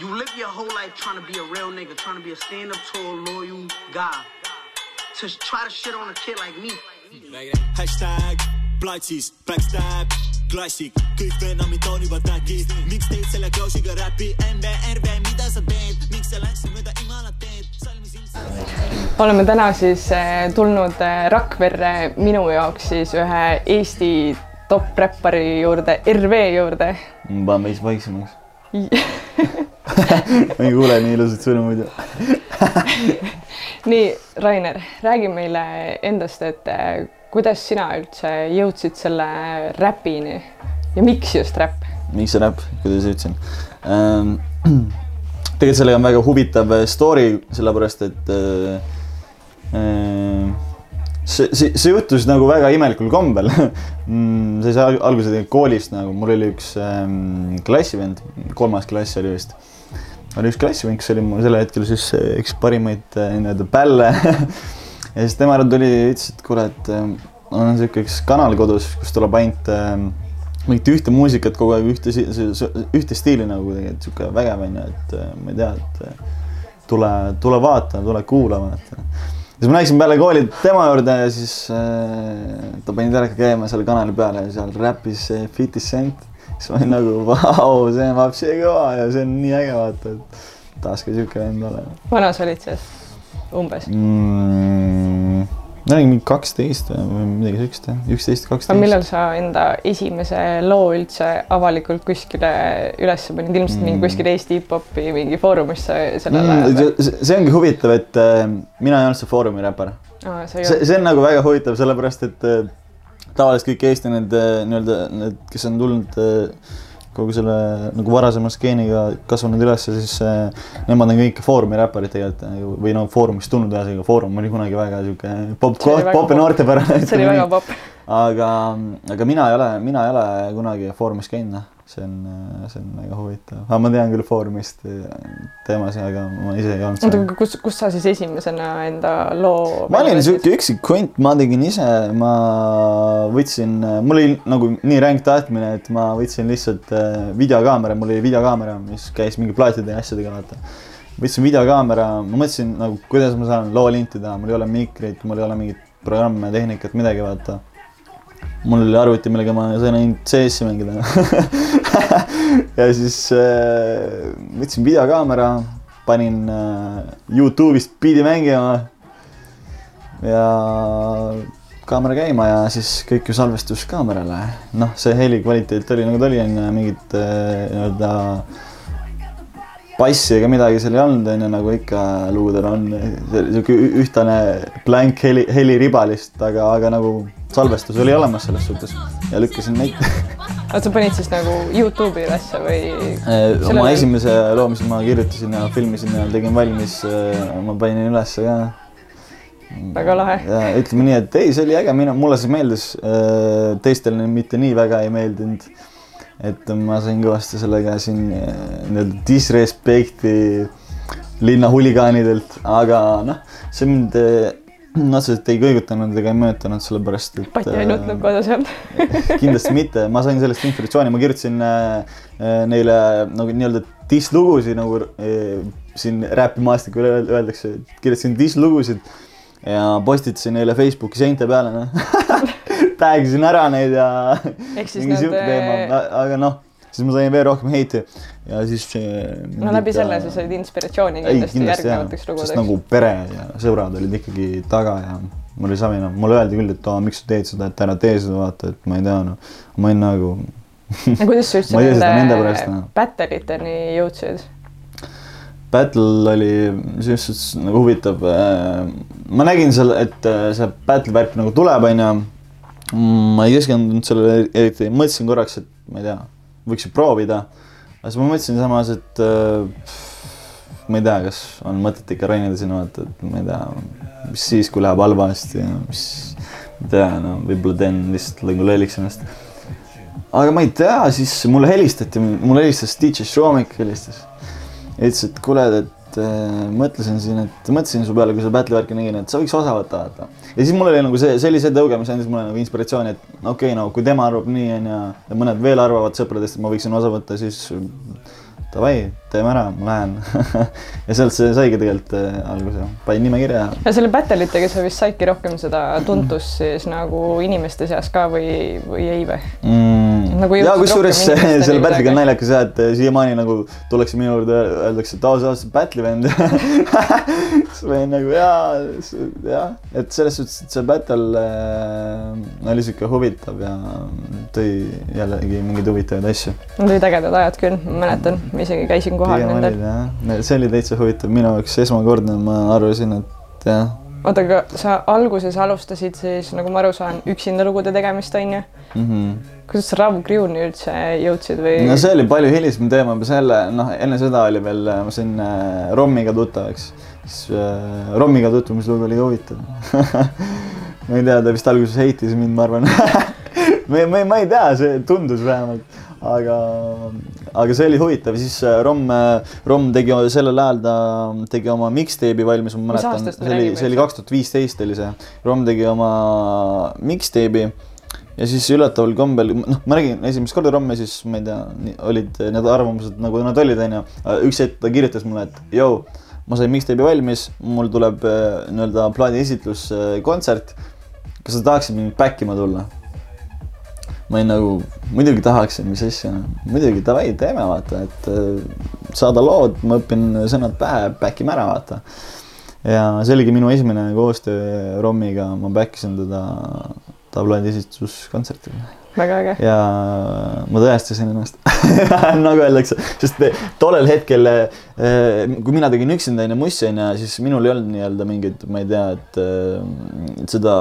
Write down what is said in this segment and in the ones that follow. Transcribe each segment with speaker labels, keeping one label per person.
Speaker 1: You live your whole life trying to be a real nigga, trying to be a stand up tall, loyal guy. To try to shit on a kid like me.
Speaker 2: hashtag platsis backstab klassik, kõik vennamid toonivad äkki, miks teed selle klausiga räpi, NBRV, mida sa teed, miks sa läksid mööda imalat teed,
Speaker 3: oleme täna siis eh, tulnud eh, Rakverre minu jaoks siis ühe Eesti top räppari juurde, RV juurde.
Speaker 4: ma panen veits vaiksemaks. ma ei kuule nii ilusaid sõnu muidu.
Speaker 3: nii, Rainer, räägi meile endast, et eh, kuidas sina üldse jõudsid selle räpini ja miks just räpp?
Speaker 4: miks see räpp, kuidas ütlesin ähm? tegelikult sellega on väga huvitav story, sellepärast et äh, äh, see, see, see juhtus nagu väga imelikul kombel Mm, see sai al- alguse tegelikult koolist nagu, mul oli üks ähm, klassivend, kolmas klass oli vist. oli üks klassivend, kes oli mul sel hetkel siis äh, üks parimaid äh, nii-öelda pälle ja siis tema tuli ütles, et kuule, et äh, on sihuke üks kanal kodus, kus tuleb ainult äh, mingit ühte muusikat kogu aeg, ühte, ühte stiili nagu kuidagi, et sihuke vägev onju, et äh, ma ei tea, et äh, tule, tule vaata, tule kuula, vaata. Siis ma läksin peale kooli tema juurde ja siis äh, ta pani teleka käima seal kanali peale ja seal räppis äh, Fifty Cent. siis ma olin nagu, vau, see on vapsi kõva ja see on nii äge vaata, et tahaks ka sihuke vend olema
Speaker 3: vana sa olid siis umbes?
Speaker 4: mm,. Mingi kaksteist või midagi siukest üksteist,
Speaker 3: aga
Speaker 4: kaksteist.
Speaker 3: millal sa enda esimese loo üldse avalikult kuskile üles panid, ilmselt mingi
Speaker 4: Mm.
Speaker 3: kuskil Eesti hip-hopi mingi foorumisse sellel ajal
Speaker 4: mm,. see ongi huvitav, et äh, mina ei olnud see Foorumi
Speaker 3: sa ei
Speaker 4: see, see on nagu väga huvitav, sellepärast et äh, tavaliselt kõik Eesti need äh, nii-öelda need, kes on tulnud äh, kogu selle nagu varasema skeeniga kasvanud üles, siis äh, nemad on kõik Foorumi räpparid tegelikult nagu või no Foorumist tulnud ühesõnaga, Foorum oli kunagi väga sihuke popp, popp ja noortepärane.
Speaker 3: see oli väga popp.
Speaker 4: aga, aga mina ei ole, mina ei ole kunagi Foorumis käinud, noh, see on, see on väga huvitav, aga ma tean küll Foorumist teemasid, aga ma ise ei olnud
Speaker 3: oota,
Speaker 4: seal.
Speaker 3: aga kus, kus sa siis esimesena enda loo
Speaker 4: ma olin sihuke üksik kunt, ma tegin ise, ma võtsin, mul oli nagu nii ränk tahtmine, et ma võtsin lihtsalt äh, videokaamera, mul oli videokaamera, mis käis mingi plaatide ja asjadega, vaata. võtsin videokaamera, ma mõtlesin nagu, kuidas ma saan loo linti teha, mul ei ole mikrit, mul ei ole mingit programme, tehnikat, midagi, vaata mul oli arvuti, millega ma sain ainult CS-i mängida ja siis äh, võtsin videokaamera, panin äh, Youtube'ist biidi mängima ja kaamera käima ja siis kõik ju salvestus kaamerale. noh, see heli kvaliteet oli nagu ta oli, onju, mingit äh, nii-öelda bassi ega midagi seal ei olnud, onju, nagu ikka lugudel on. sihuke ühtlane blank heli, heliriba lihtsalt, aga, aga nagu salvestus oli olemas selles suhtes ja lükkasin neid
Speaker 3: oota, sa panid siis nagu Youtube'i ülesse või? Sellel
Speaker 4: oma
Speaker 3: ajal-
Speaker 4: esimese loo, mis ma kirjutasin ja filmisin ja tegin valmis, ma panin ülesse ka.
Speaker 3: väga lahe.
Speaker 4: ja ütleme nii, et ei, see oli äge, mina, mulle see meeldis, teistele mitte nii väga ei meeldinud. et ma sain kõvasti sellega siin nii-öelda disrespekti linna huligaanidelt, aga noh, see mind otseselt ei kõigutanud ega ei mõjutanud, sellepärast et.
Speaker 3: Pati ainult
Speaker 4: äh,
Speaker 3: ei olnud.
Speaker 4: kindlasti mitte, ma sain sellest inspiratsiooni, ma kirjutasin äh, äh, neile nagu nii-öelda diss-lugusid nagu äh, siin räpimaastikul öel- öeldakse, kirjutasin diss-lugusid ja postitasin neile Facebooki seinte peale, noh. Tag isin ära neid ja mingi sihuke teema, aga noh, siis ma sain veel rohkem heiti ja siis.
Speaker 3: no läbi selle sa said inspiratsiooni kindlasti järgnevateks
Speaker 4: sest
Speaker 3: lugudeks.
Speaker 4: nagu pere ja sõbrad olid ikkagi taga ja mul oli savi, noh, mulle öeldi küll, et aa, miks sa teed seda, et ära tee seda, vaata, et ma ei tea, noh. ma olin nagu,
Speaker 3: kuidas sa üldse
Speaker 4: ei nende
Speaker 3: nende
Speaker 4: pärast, noh.
Speaker 3: battle iteni jõudsid?
Speaker 4: battle oli selles suhtes nagu huvitav. ma nägin seal, et äh, see battle värk nagu tuleb, onju. ma ei keskendunud sellele eriti, mõtlesin korraks, et ma ei tea, võiks ju proovida. Aga siis ma mõtlesin samas, et äh, ma ei tea, kas on mõtet ikka ronida sinna, vaata, et ma ei tea, mis siis, kui läheb halvasti ja mis, ma ei tea, no võib-olla teen lihtsalt nagu lolliks ennast. aga ma ei tea, siis mulle helistati, mulle helistas DJ Šomik helistas ütles, et kuule, et äh, mõtlesin siin, et mõtlesin su peale, kui seda battle värki nägin, et sa võiks osa võtta, vaata. Ja siis mul oli nagu see, see tõuge, mis andis mulle nagu inspiratsiooni, et okei okay,, no kui tema arvab nii, onju, ja mõned veel arvavad sõpradest, et ma võiksin osa võtta, siis davai, teeme ära, ma lähen. ja sealt see saigi tegelikult äh, alguse, panin nimekirja.
Speaker 3: ja selle battle itega sa vist saidki rohkem seda tuntust siis nagu inimeste seas ka või, või ei või?
Speaker 4: mm.
Speaker 3: Nagu
Speaker 4: ja kusjuures selle battle'iga on naljakas jah, et siiamaani nagu tullakse minu juurde, öeldakse, et aa, sa oled see battle'i vend. siis ma olin nagu jaa, jah, et selles suhtes, et see battle äh, oli sihuke huvitav ja tõi jällegi mingeid huvitavaid asju.
Speaker 3: Need olid ägedad ajad küll, ma mäletan, ma isegi käisin kohal nendel.
Speaker 4: see oli täitsa huvitav, minu jaoks esmakordne, ma arvasin, et jah
Speaker 3: oota, aga sa alguses alustasid siis, nagu ma aru saan, üksinda lugude tegemist, on ju?
Speaker 4: mm. -hmm.
Speaker 3: kuidas sa Rav Crew'ni üldse jõudsid või
Speaker 4: no see oli palju hilisem teema, selle, noh, enne seda oli veel, ma sain äh, Rommiga tuttavaks, siis äh, Rommiga tutvumislugu oli huvitav ma ei tea, ta vist alguses heitis mind, ma arvan ma, ma, ma ei tea, see tundus vähemalt, aga, aga see oli huvitav, siis äh, Rom, Rom tegi sellel ajal ta tegi oma mixtape'i valmis, ma mäletan, see oli, see oli kaks tuhat viisteist oli see, Rom tegi oma mixtape'i ja siis üllataval kombel, noh, ma nägin esimest korda Romme, siis ma ei tea, olid need arvamused nagu nad olid, onju. üks hetk ta kirjutas mulle, et jõu, ma sain mixtape'i valmis, mul tuleb äh, nii-öelda plaadi esitlus, kontsert. kas sa tahaksid mind back ima tulla? Ma olin nagu, muidugi tahaksin, mis asja, muidugi davai, teeme vaata, et äh, saada lood, ma õpin sõnad pähe, back ime ära, vaata. ja see oligi minu esimene koostöö Rommiga, ma back isin teda tabloidi esituskontserdil
Speaker 3: väga äge.
Speaker 4: ja ma tõestasin ennast nagu öeldakse, sest tollel hetkel, kui mina tegin üksinda onju mussi onju, siis minul ei olnud nii-öelda mingit, ma ei tea, et äh, seda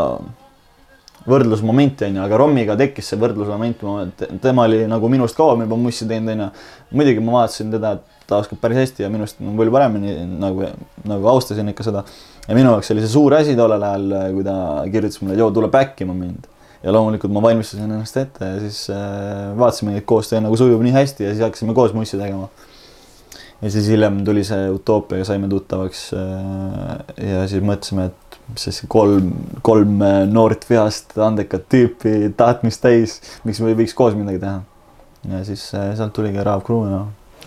Speaker 4: võrdlusmomenti onju, aga Rommiga tekkis see võrdlusmoment, tema oli nagu minust kauem juba mussi teinud onju. muidugi ma vaatasin teda, et ta oskab päris hästi ja minust nagu palju paremini nagu, nagu austasin ikka seda. ja minu jaoks oli see suur asi tollel ajal, kui ta kirjutas mulle, joo, tule back ima mind ja loomulikult ma valmistasin ennast ette ja siis äh, vaatasime, et koostöö nagu sujub nii hästi ja siis hakkasime koos mussi tegema. ja siis hiljem tuli see utoopia ja saime tuttavaks äh, ja siis mõtlesime, et see kolm, kolm äh, noort vihast andekat tüüpi tahtmist täis, miks me ei võiks koos midagi teha. ja siis äh, sealt tuligi Rav Crew ja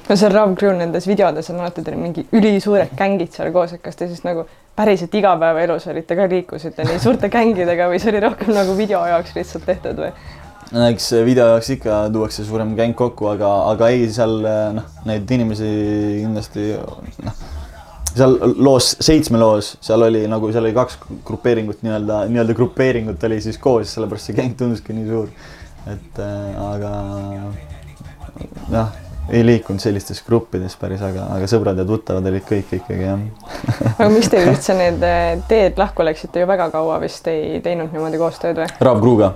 Speaker 3: no seal Rav Crew nendes videodes on alati teil mingi ülisuured gängid seal koos, et kas te siis nagu päriselt igapäevaelus olite ka, liikusite nii suurte gängidega või see oli rohkem nagu video jaoks lihtsalt tehtud või?
Speaker 4: no eks video jaoks ikka tuuakse suurem gäng kokku, aga, aga ei, seal äh, noh, neid inimesi kindlasti noh, seal loos, seitsme loos, seal oli nagu, seal oli kaks grupeeringut nii-öelda, nii-öelda grupeeringut oli siis koos, sellepärast see gäng tunduski nii suur. et äh, aga jah, ei liikunud sellistes gruppides päris, aga, aga sõbrad ja tuttavad olid kõik ikkagi jah.
Speaker 3: aga miks teil üldse need eh, teed lahku läksid, te ju väga kaua vist ei teinud niimoodi koostööd või?
Speaker 4: Rav Kruga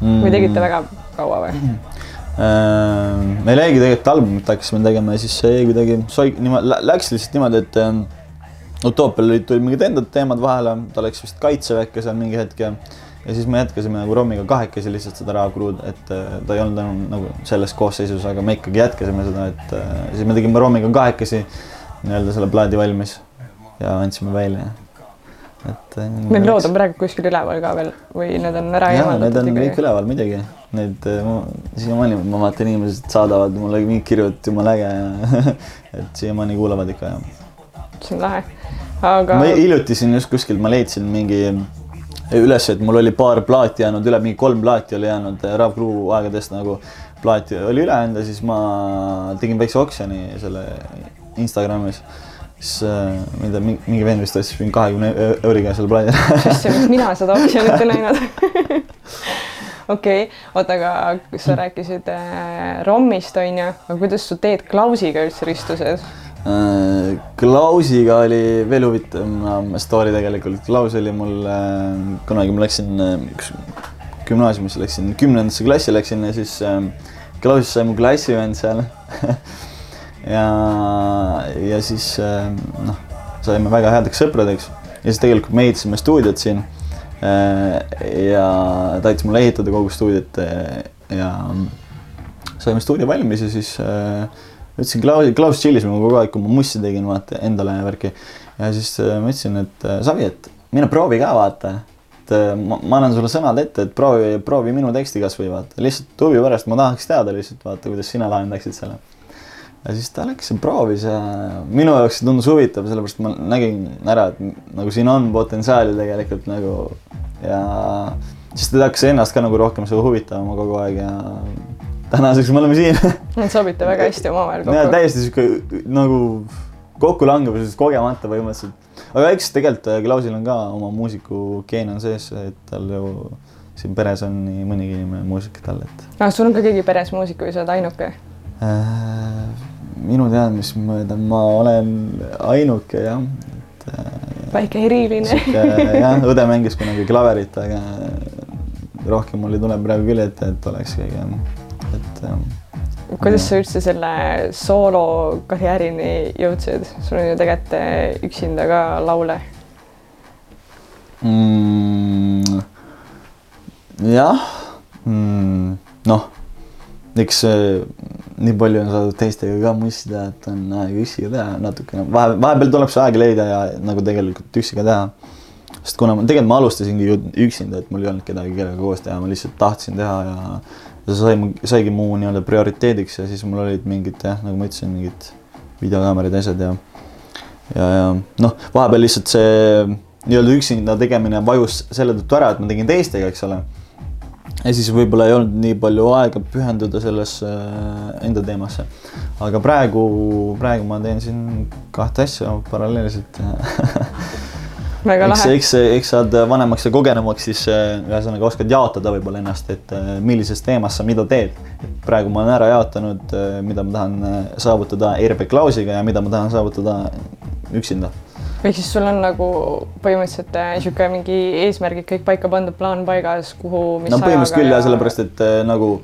Speaker 4: mm.
Speaker 3: või tegite väga kaua või?
Speaker 4: Äh, meil jäigi tegelikult albumit hakkasime tegema ja siis see kuidagi soi-, niimoodi, läks lihtsalt niimoodi, et ähm, Utoopial olid, tulid mingid endad teemad vahele, ta läks vist kaitseväkke seal mingi hetk ja ja siis me jätkasime nagu Rommiga kahekesi lihtsalt seda Rav Crew'd, et äh, ta ei olnud enam nagu selles koosseisus, aga me ikkagi jätkasime seda, et äh, siis me tegime Rommiga kahekesi nii-öelda selle plaadi valmis ja andsime välja. Et
Speaker 3: Need lood on praegu kuskil üleval ka veel või need on ära
Speaker 4: jaa, need on kõik üleval muidugi, need äh, ma- siiamaani ma vaatan, inimesed saadavad mulle mingi kirju, et jumala äge ja et siiamaani kuulavad ikka ja.
Speaker 3: see on lahe, aga
Speaker 4: ma hiljuti siin just kuskilt ma leidsin mingi üles, et mul oli paar plaati jäänud üle, mingi kolm plaati oli jäänud äh, Rav Crew aegadest nagu plaati oli üle jäänud ja siis ma tegin väikse oksjoni selle Instagramis. Siis äh, ma ei tea, mingi, vend vist ostis mingi kahekümne euriga selle plaadi
Speaker 3: issand, miks mina seda oksjonit ei näinud? okei okay., oota, aga sa rääkisid äh, Rommist onju, aga kuidas su teed Klausiga üldse ristusid?
Speaker 4: Äh, Klausiga oli veel huvitavam story tegelikult, Klaus oli mul äh, kunagi ma läksin äh, üks gümnaasiumisse läksin, kümnendasse klassi läksin ja siis äh, Klausist sai mu klassivend seal ja, ja siis äh, noh, saime väga headeks sõpradeks ja siis tegelikult me ehitasime stuudiot siin äh, ja ta aitas mulle ehitada kogu stuudiot äh, ja saime stuudio valmis ja siis ütlesin Klaus, Klaus chill'is minuga kogu aeg, kui ma mussi tegin, vaata endale värki. ja siis ma ütlesin, et Savi, et mine proovi ka vaata. et ma, ma annan sulle sõnad ette, et proovi, proovi minu teksti kasvõi vaata, lihtsalt huvi pärast ma tahaks teada lihtsalt vaata, kuidas sina lahendaksid selle. Ja siis ta läks ja proovis ja minu jaoks see tundus huvitav, sellepärast ma nägin ära, et nagu siin on potentsiaali tegelikult nagu ja siis ta hakkas ennast ka nagu rohkem seda huvitama kogu aeg ja tänaseks me oleme siin
Speaker 3: sobite väga hästi omavahel kokku.
Speaker 4: täiesti sihuke nagu kokkulangevuses kogemata põhimõtteliselt. aga eks tegelikult äh, Klausil on ka oma muusikugeen on sees, et tal ju siin peres on nii mõnigi inimene muusik tal, et
Speaker 3: aga Ah, sul on ka keegi peres muusik või sa oled ainuke?
Speaker 4: äh, minu teadmist mööda ma olen ainuke jah, et äh,
Speaker 3: väike eriline.
Speaker 4: jah, õde mängis kunagi klaverit, aga rohkem mul ei tule praegu küll ette, et oleks keegi, et äh,
Speaker 3: kuidas sa üldse selle soolokarjäärini jõudsid? sul on ju tegelikult üksinda ka laule.
Speaker 4: mm,. jah mm,, noh, eks nii palju on saadud teistega ka teha, et on aeg üksi ka teha natukene, vahe, vahepeal tuleb see aeg leida ja nagu tegelikult üksi ka teha. sest kuna ma tegelikult ma alustasingi ju üksinda, et mul ei olnud kedagi, kellega koos teha, ma lihtsalt tahtsin teha ja ja see sai, saigi mu nii-öelda prioriteediks ja siis mul olid mingid jah, nagu ma ütlesin, mingid videokaamerad ja asjad ja ja, ja noh, vahepeal lihtsalt see nii-öelda üksinda tegemine vajus selle tõttu ära, et ma tegin teistega, eks ole. Ja siis võib-olla ei olnud nii palju aega pühenduda sellesse äh, enda teemasse. aga praegu, praegu ma teen siin kahte asja paralleelselt.
Speaker 3: väga lahe.
Speaker 4: eks, eks sa oled vanemaks ja kogenumaks, siis äh, ühesõnaga oskad jaotada võib-olla ennast, et äh, millises teemas sa mida teed. praegu ma olen ära jaotanud, mida ma tahan saavutada ERP Klausiga ja mida ma tahan saavutada üksinda
Speaker 3: ehk siis sul on nagu põhimõtteliselt eh, sihuke mingi eesmärgid kõik paika pandud, plaan paigas, kuhu, mis
Speaker 4: no põhimõtteliselt küll jah, sellepärast et äh, nagu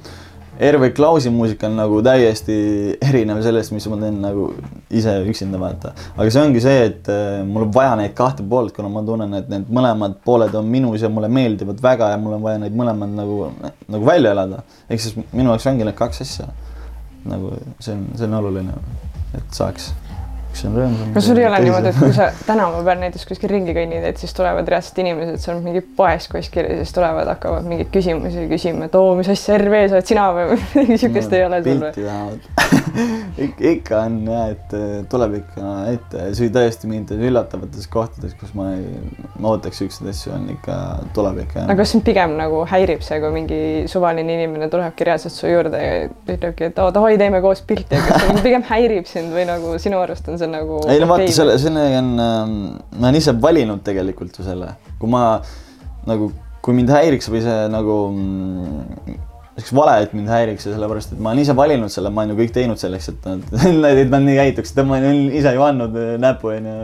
Speaker 4: Erve Klausi muusika on nagu täiesti erinev sellest, mis ma teen nagu ise üksinda vaata. aga see ongi see, et äh, mul on vaja neid kahte poolt, kuna ma tunnen, et need mõlemad pooled on minus ja mulle meeldivad väga ja mul on vaja neid mõlemad nagu, nagu välja elada. ehk siis minu jaoks ongi need kaks asja. nagu see on, see on oluline, et saaks, üks on rõõmsam.
Speaker 3: kas sul ei ole niimoodi, et kui sa tänava peal näiteks kuskil ringi kõnnid, et siis tulevad reaalselt inimesed, sa oled mingi poes kuskil ja siis tulevad, hakkavad mingeid küsimusi küsima, et oo, mis asja RV sa oled sina või midagi siukest ei ole sul või?
Speaker 4: Ik. ikka on jah, et äh, tuleb ikka ette, see tõesti mingites üllatavates kohtades, kus ma ei, ma ootaks siukseid asju, on ikka, tuleb ikka
Speaker 3: aga kas sind pigem nagu häirib see, kui mingi suvaline inimene tulebki reaalselt su juurde ja ütlebki, et oo davai, teeme koos pilti, kas see pigem häirib sind või nagu sinu arust on see nagu
Speaker 4: ei no vaata selle, sellega on, ma olen ise valinud tegelikult ju selle, kui ma nagu, kui mind häiriks või see nagu mm, oleks vale, et mind häiriks ja sellepärast, et ma olen ise valinud selle, ma olen ju kõik teinud selleks, et nad, et nad nii käituksid, ma olen ise ju andnud äh, näpu onju.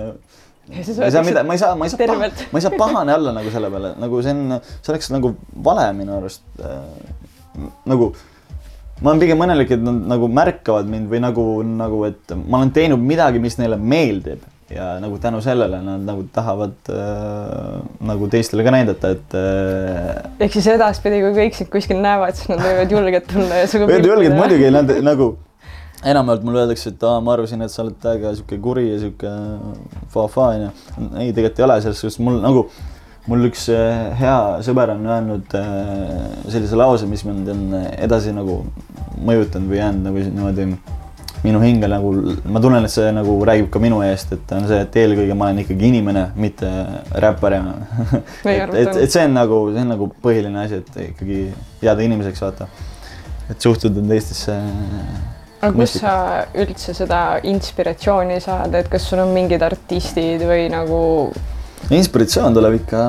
Speaker 4: Ma ei saa
Speaker 3: võetakse
Speaker 4: mida, ma ei saa, ma ei saa ma ei saa pahane olla nagu selle peale, nagu see on, see oleks nagu vale minu arust äh,. nagu ma olen pigem õnnelik, et nad nagu märkavad mind või nagu, nagu, et ma olen teinud midagi, mis neile meeldib ja nagu tänu sellele nad nagu tahavad äh, nagu teistele ka näidata, et äh,
Speaker 3: ehk siis edaspidi, kui kõik sind kuskil näevad, siis nad võivad julgelt tulla ja sinuga
Speaker 4: Öeldi julgelt muidugi, nad nagu enamjaolt mulle öeldakse, et aa, ma arvasin, et sa oled täiega sihuke kuri ja sihuke fa-fa onju. ei, tegelikult ei ole, selles suhtes mul nagu, mul üks äh, hea sõber on öelnud äh, sellise lause, mis mind on edasi nagu mõjutanud või jäänud nagu niimoodi minu hinge nagu, ma tunnen, et see nagu räägib ka minu eest, et on see, et eelkõige ma olen ikkagi inimene, mitte räppar ja et, et, et see on nagu, see on nagu põhiline asi, et ikkagi jääda inimeseks, vaata. et suhtuda teistesse
Speaker 3: aga kust sa üldse seda inspiratsiooni saad, et kas sul on mingid artistid või nagu
Speaker 4: inspiratsioon tuleb ikka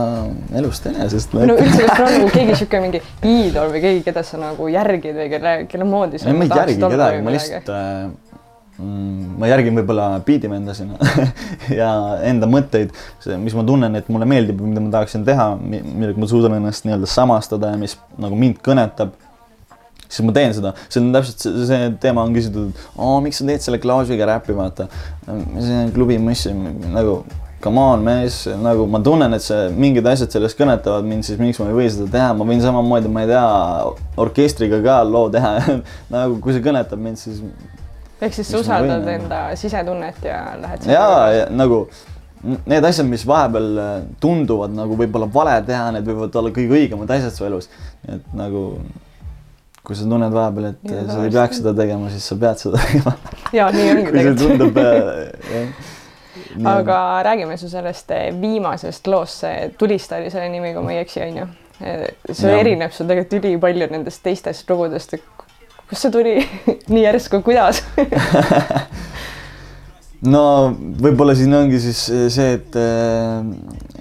Speaker 4: elust enesest.
Speaker 3: no üldse, kas sul on nagu keegi sihuke mingi iidol või keegi, keda sa nagu järgid või kelle, kelle moodi sa
Speaker 4: ei, ma ei
Speaker 3: tahaksid
Speaker 4: järgi kedagi, ma lihtsalt äh,, mm, ma järgin võib-olla biidivenda sinna ja enda mõtteid, mis ma tunnen, et mulle meeldib, mida ma tahaksin teha, millega ma suudan ennast nii-öelda samastada ja mis nagu mind kõnetab siis ma teen seda, see on täpselt see, see teema on küsitud, miks sa teed selle Klaasiga räppi, vaata. see on klubi muss, nagu come on mees, nagu ma tunnen, et see mingid asjad sellest kõnetavad mind, siis miks ma ei või seda teha, ma võin samamoodi, ma ei tea, orkestriga ka loo teha nagu kui see kõnetab mind, siis
Speaker 3: ehk siis sa
Speaker 4: ma võin,
Speaker 3: usaldad
Speaker 4: nagu.
Speaker 3: enda sisetunnet ja lähed
Speaker 4: ja, ja nagu need asjad, mis vahepeal äh, tunduvad nagu võib-olla vale teha, need võivad olla kõige õigemad asjad su elus. et nagu kui sa tunned vahepeal, et
Speaker 3: Ja,
Speaker 4: sa ei peaks seda tegema, siis sa pead seda tegema.
Speaker 3: ja nii ongi
Speaker 4: kui see tundub
Speaker 3: tegelikult.
Speaker 4: äh, jah.
Speaker 3: Aga räägime su sellest eh, viimasest loost, see Tulista oli selle nimi, kui ma ei eksi, onju. see
Speaker 4: Jah.
Speaker 3: erineb sul tegelikult ülipalju nendest teistest lugudest, et kust see tuli nii järsku, kuidas?
Speaker 4: no võib-olla siin ongi siis see, et äh,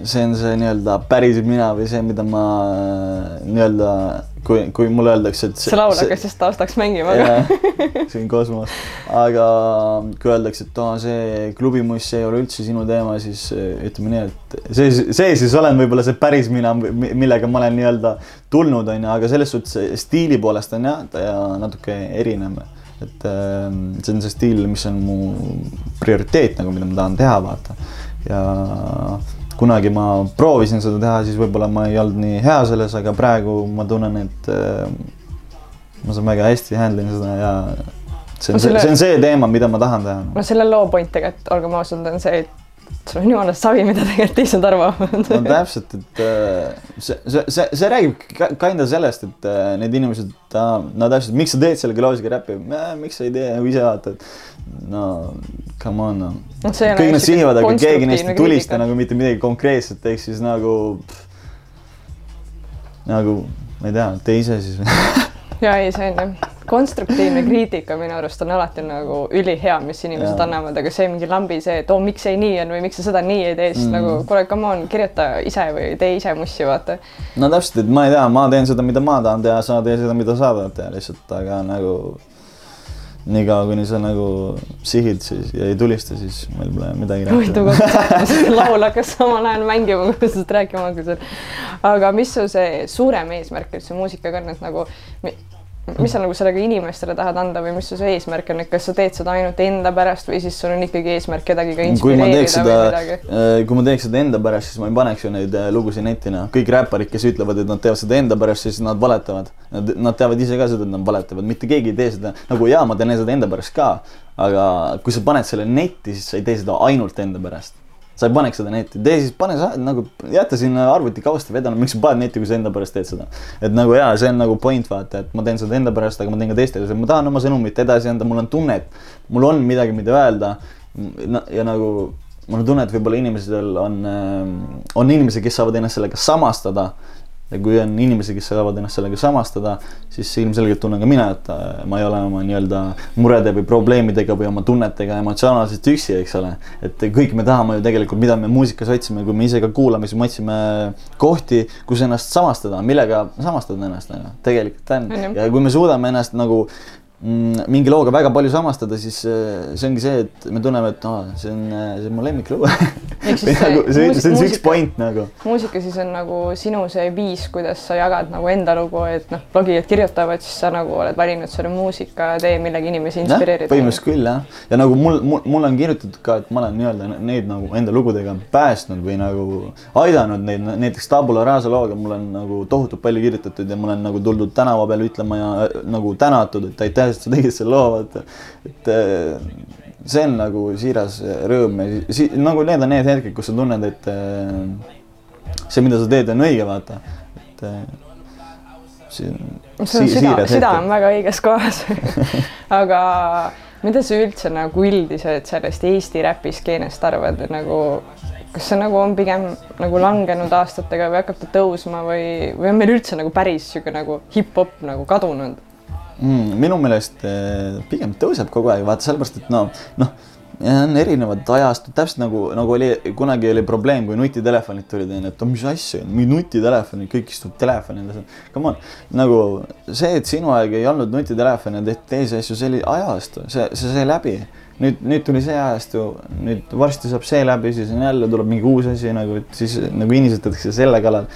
Speaker 4: see on see nii-öelda päris mina või see, mida ma äh, nii-öelda, kui, kui mulle öeldakse, et
Speaker 3: see laul hakkas just taustaks mängima,
Speaker 4: see on kosmos. aga kui öeldakse, et aa, see klubimuss ei ole üldse sinu teema, siis eh, ütleme nii, et see, see siis olen võib-olla see päris mina, millega ma olen nii-öelda tulnud, onju, aga selles suhtes stiili poolest on jah, ta ja natuke erinev. Et eh, see on see stiil, mis on mu prioriteet nagu, mida ma tahan teha, vaata. ja kunagi ma proovisin seda teha, siis võib-olla ma ei olnud nii hea selles, aga praegu ma tunnen, et äh, ma saan väga hästi handle ida seda ja see
Speaker 3: No
Speaker 4: on see,
Speaker 3: selle-
Speaker 4: see on see teema, mida ma tahan teha.
Speaker 3: no selle loo point tegelikult, olgem ausad, on see, et sul on jumala savi, mida tegelikult teised arvavad
Speaker 4: no täpselt, et äh, see, see, see, see räägib kinda sellest, et äh, need inimesed, no täpselt, miks sa teed selle klaasiga räppi, miks sa ei tee nagu ise vaata, et no come on no.. Kõik nad sihivad, aga keegi neist ei tulista nagu mitte midagi konkreetset, ehk siis nagu nagu ma ei tea, tee ise siis
Speaker 3: ja ei, see on jah, konstruktiivne kriitika minu arust on alati nagu ülihea, mis inimesed
Speaker 4: Jaa.
Speaker 3: annavad, aga see mingi lambi see, et oo, miks see nii on või miks sa seda nii ei tee, siis
Speaker 4: Mm.
Speaker 3: nagu kuule, come on, kirjuta ise või tee ise mussi, vaata.
Speaker 4: no täpselt, et ma ei tea, ma teen seda, mida ma tahan teha, sa tee seda, mida sa tahad teha lihtsalt, aga nagu niikaua, kuni sa nagu sihid siis ja ei tulista, siis meil pole midagi
Speaker 3: huvitav kontsept, sest laul hakkas samal ajal mängima, kui sa sellest rääkima hakkasid. aga mis su see suurem eesmärk üldse muusikaga on, et nagu mis sa nagu sellega inimestele tahad anda või mis su see eesmärk on, et kas sa teed seda ainult enda pärast või siis sul on ikkagi eesmärk kedagi ka inspireerida
Speaker 4: seda
Speaker 3: või midagi?,
Speaker 4: kui ma teeks seda enda pärast, siis ma ei paneks ju neid äh, lugusid netti, noh. kõik räpparid, kes ütlevad, et nad teevad seda enda pärast, siis nad valetavad. Nad, nad teavad ise ka seda, et nad valetavad, mitte keegi ei tee seda, nagu jaa, ma teen seda enda pärast ka. aga kui sa paned selle netti, siis sa ei tee seda ainult enda pärast. Sa ei paneks seda netti, tee siis, pane sa nagu, jäta sinna arvutikausta vedanud, miks sa paned netti, kui sa enda pärast teed seda. et nagu jaa, see on nagu point vaata, et ma teen seda enda pärast, aga ma teen ka teistele, ma tahan oma sõnumit edasi anda, mul on tunne, et mul on midagi, mida öelda. ja nagu mul on tunne, et võib-olla inimestel on, on inimesi, kes saavad ennast sellega samastada. Ja kui on inimesi, kes saavad ennast sellega samastada, siis ilmselgelt tunnen ka mina, et äh, ma ei ole oma nii-öelda murede või probleemidega või oma tunnetega emotsionaalselt üksi, eks ole. et kõik me tahame ju tegelikult, mida me muusikas otsime, kui me ise ka kuulame, siis me otsime kohti, kus ennast samastada, millega samastada ennast, ju, tegelikult on. Ja kui me suudame ennast nagu mingi looga väga palju samastada, siis äh, see ongi see, et me tunneme, et aa, see on, see on mu
Speaker 3: siis see
Speaker 4: nagu see, see on see üks
Speaker 3: muusika-
Speaker 4: point nagu.
Speaker 3: muusika siis on nagu sinu see viis, kuidas sa jagad nagu enda lugu, et noh, blogijad kirjutavad, siis sa nagu oled valinud selle muusikatee, millega inimesi inspireerida.
Speaker 4: põhimõtteliselt küll jah, ja nagu mul, mul, mul on kirjutatud ka, et ma olen nii-öelda neid nagu enda lugudega päästnud või nagu aidanud neid, näiteks Tabula Rasa looga mul on nagu tohutult palju kirjutatud ja mul on nagu tuldud tänava peal ütlema ja äh, nagu tänatud, et aitäh, et sa tegid selle loo, vaata. et äh, see on nagu siiras rõõm si nagu need on need hetked, kus sa tunned, et äh, see, mida sa teed, on õige, vaata, et äh, see on
Speaker 3: sul
Speaker 4: si-
Speaker 3: süda, süda on väga õiges kohas. aga mida sa üldse nagu üldiselt sellest Eesti räpiskeenest arvad, nagu kas see nagu on pigem nagu langenud aastatega või hakkab ta tõusma või, või on meil üldse nagu päris niisugune nagu hip-hop nagu kadunud?
Speaker 4: mm,? minu meelest eh, pigem tõuseb kogu aeg, vaata sellepärast, et no noh, on erinevad ajastud, täpselt nagu, nagu oli kunagi oli probleem, kui nutitelefonid tulid, onju, et oh, mis asja, mingi nutitelefon, kõik istuvad telefonides. Come on, nagu see, et sinu aeg ei olnud nutitelefon ja tehti teisi asju, see oli ajastu, see, see sai läbi nüüd, nüüd tuli see ajastu, nüüd varsti saab see läbi, siis on jälle tuleb mingi uus asi nagu, et siis nagu innisetatakse selle kallal.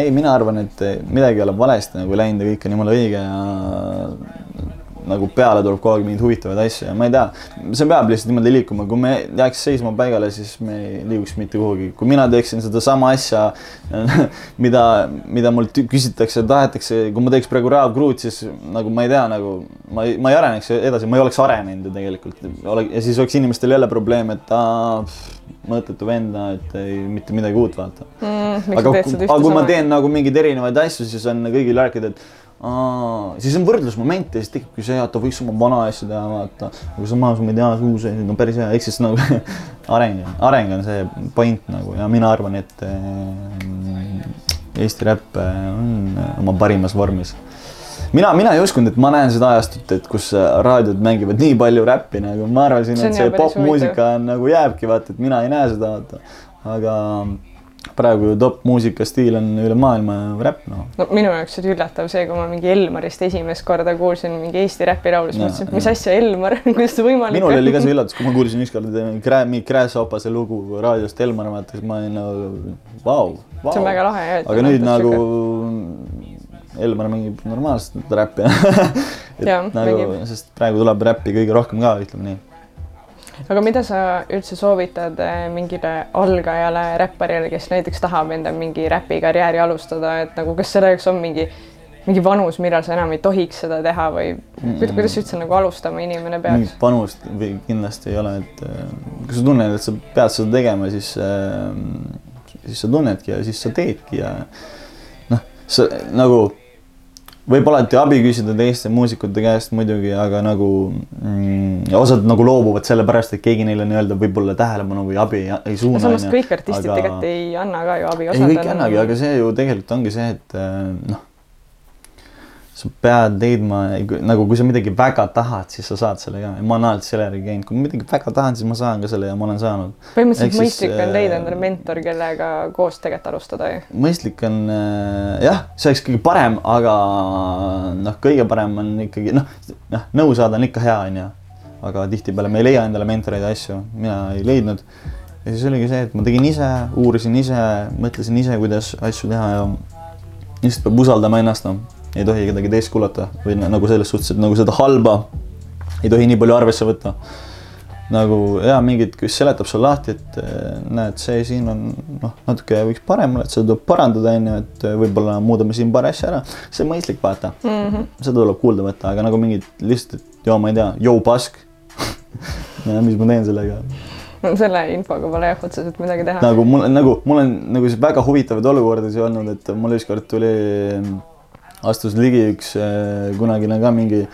Speaker 4: ei, mina arvan, et midagi ei ole valesti nagu läinud ja kõik on jumala õige ja nagu peale tuleb kogu aeg mingeid huvitavaid asju ja ma ei tea, see peab lihtsalt niimoodi liikuma, kui me jääks seisma paigale, siis me ei liiguks mitte kuhugi. kui mina teeksin sedasama asja, mida, mida mult küsitakse, tahetakse, kui ma teeks praegu Raab Kruut, siis nagu ma ei tea, nagu ma ei, ma ei areneks edasi, ma ei oleks arenenud ju tegelikult. ja siis oleks inimestel jälle probleem, et aa, mõttetu vend, et ei mitte midagi uut vaata
Speaker 3: mm,.
Speaker 4: aga, aga kui ma teen nagu mingeid erinevaid asju, siis on kõigil rääkida, et Aa, siis on võrdlusmoment ja siis tekibki see, et ta võiks oma vana asju teha, vaata. aga samas ma ei tea, uus asi on päris hea, ehk siis nagu areng, areng on see point nagu ja mina arvan, et äh, Eesti räpp on oma parimas vormis. mina, mina ei uskunud, et ma näen seda ajastut, et kus raadiod mängivad nii palju räppi nagu, ma arvasin, et see popmuusika on nagu jääbki, vaata, et mina ei näe seda, vaata. aga praegu ju top muusika stiil on üle maailma räpp, noh.
Speaker 3: no minu jaoks oli üllatav see, kui ma mingi Elmarist esimest korda kuulsin mingi Eesti räpiraulu, siis mõtlesin, et mis asja, Elmar kuidas see võimalik
Speaker 4: on? minul oli ka see üllatus, kui ma kuulsin ükskord mingi Gräshopase lugu raadiost Elmar, vaata, siis ma olin nagu vau, vau.
Speaker 3: see on väga lahe jah.
Speaker 4: aga nüüd nagu Elmar mängib normaalset räppi et nagu, sest praegu tuleb räppi kõige rohkem ka, ütleme nii
Speaker 3: aga mida sa üldse soovitad eh, mingile algajale räpparile, kes näiteks tahab enda mingi räpikarjääri alustada, et nagu kas selleks on mingi, mingi vanus, millal sa enam ei tohiks seda teha või -mm. kuidas üldse nagu alustama inimene peaks? mingit
Speaker 4: vanust või kindlasti ei ole, et eh, kui sa tunned, et sa pead seda tegema, siis, eh, siis sa tunnedki ja siis sa teedki ja noh, sa nagu võib alati abi küsida teiste muusikute käest muidugi, aga nagu mm, osad nagu loobuvad sellepärast, et keegi neile nii-öelda võib-olla tähelepanu või abi ei, ei suuna.
Speaker 3: samas kõik artistid aga... tegelikult ei anna ka ju abi.
Speaker 4: ei, kõik ei annagi, aga see ju tegelikult ongi see, et eh, noh sa pead leidma, nagu kui sa midagi väga tahad, siis sa saad selle ka. ma olen alati selle järgi käinud, kui ma midagi väga tahan, siis ma saan ka selle ja ma olen saanud.
Speaker 3: põhimõtteliselt mõistlik on leida äh, endale mentor, kellega koos tegelikult alustada ju.
Speaker 4: mõistlik on äh, jah, see oleks kõige parem, aga noh, kõige parem on ikkagi noh, noh, nõu saada on ikka hea, onju. aga tihtipeale me ei leia endale mentoreid ja asju, mina ei leidnud. ja siis oligi see, et ma tegin ise, uurisin ise, mõtlesin ise, kuidas asju teha ja lihtsalt peab usaldama ennast noh ei tohi kedagi teist kuulata või nagu selles suhtes, et nagu seda halba ei tohi nii palju arvesse võtta. nagu ja mingid, kes seletab sulle lahti, et eh, näed, see siin on noh, natuke võiks parem olla, et seda tuleb parandada, onju, et eh, võib-olla muudame siin paari asja ära. see on mõistlik, vaata mm. -hmm. seda tuleb kuulda võtta, aga nagu mingid lihtsalt, et joo, ma ei tea, joo pask mis ma teen sellega
Speaker 3: no selle infoga pole jah otseselt midagi teha.
Speaker 4: nagu mul, nagu mul on nagu väga huvitavaid olukordi olnud, et mul ükskord tuli astus ligi üks äh, kunagine ka mingi,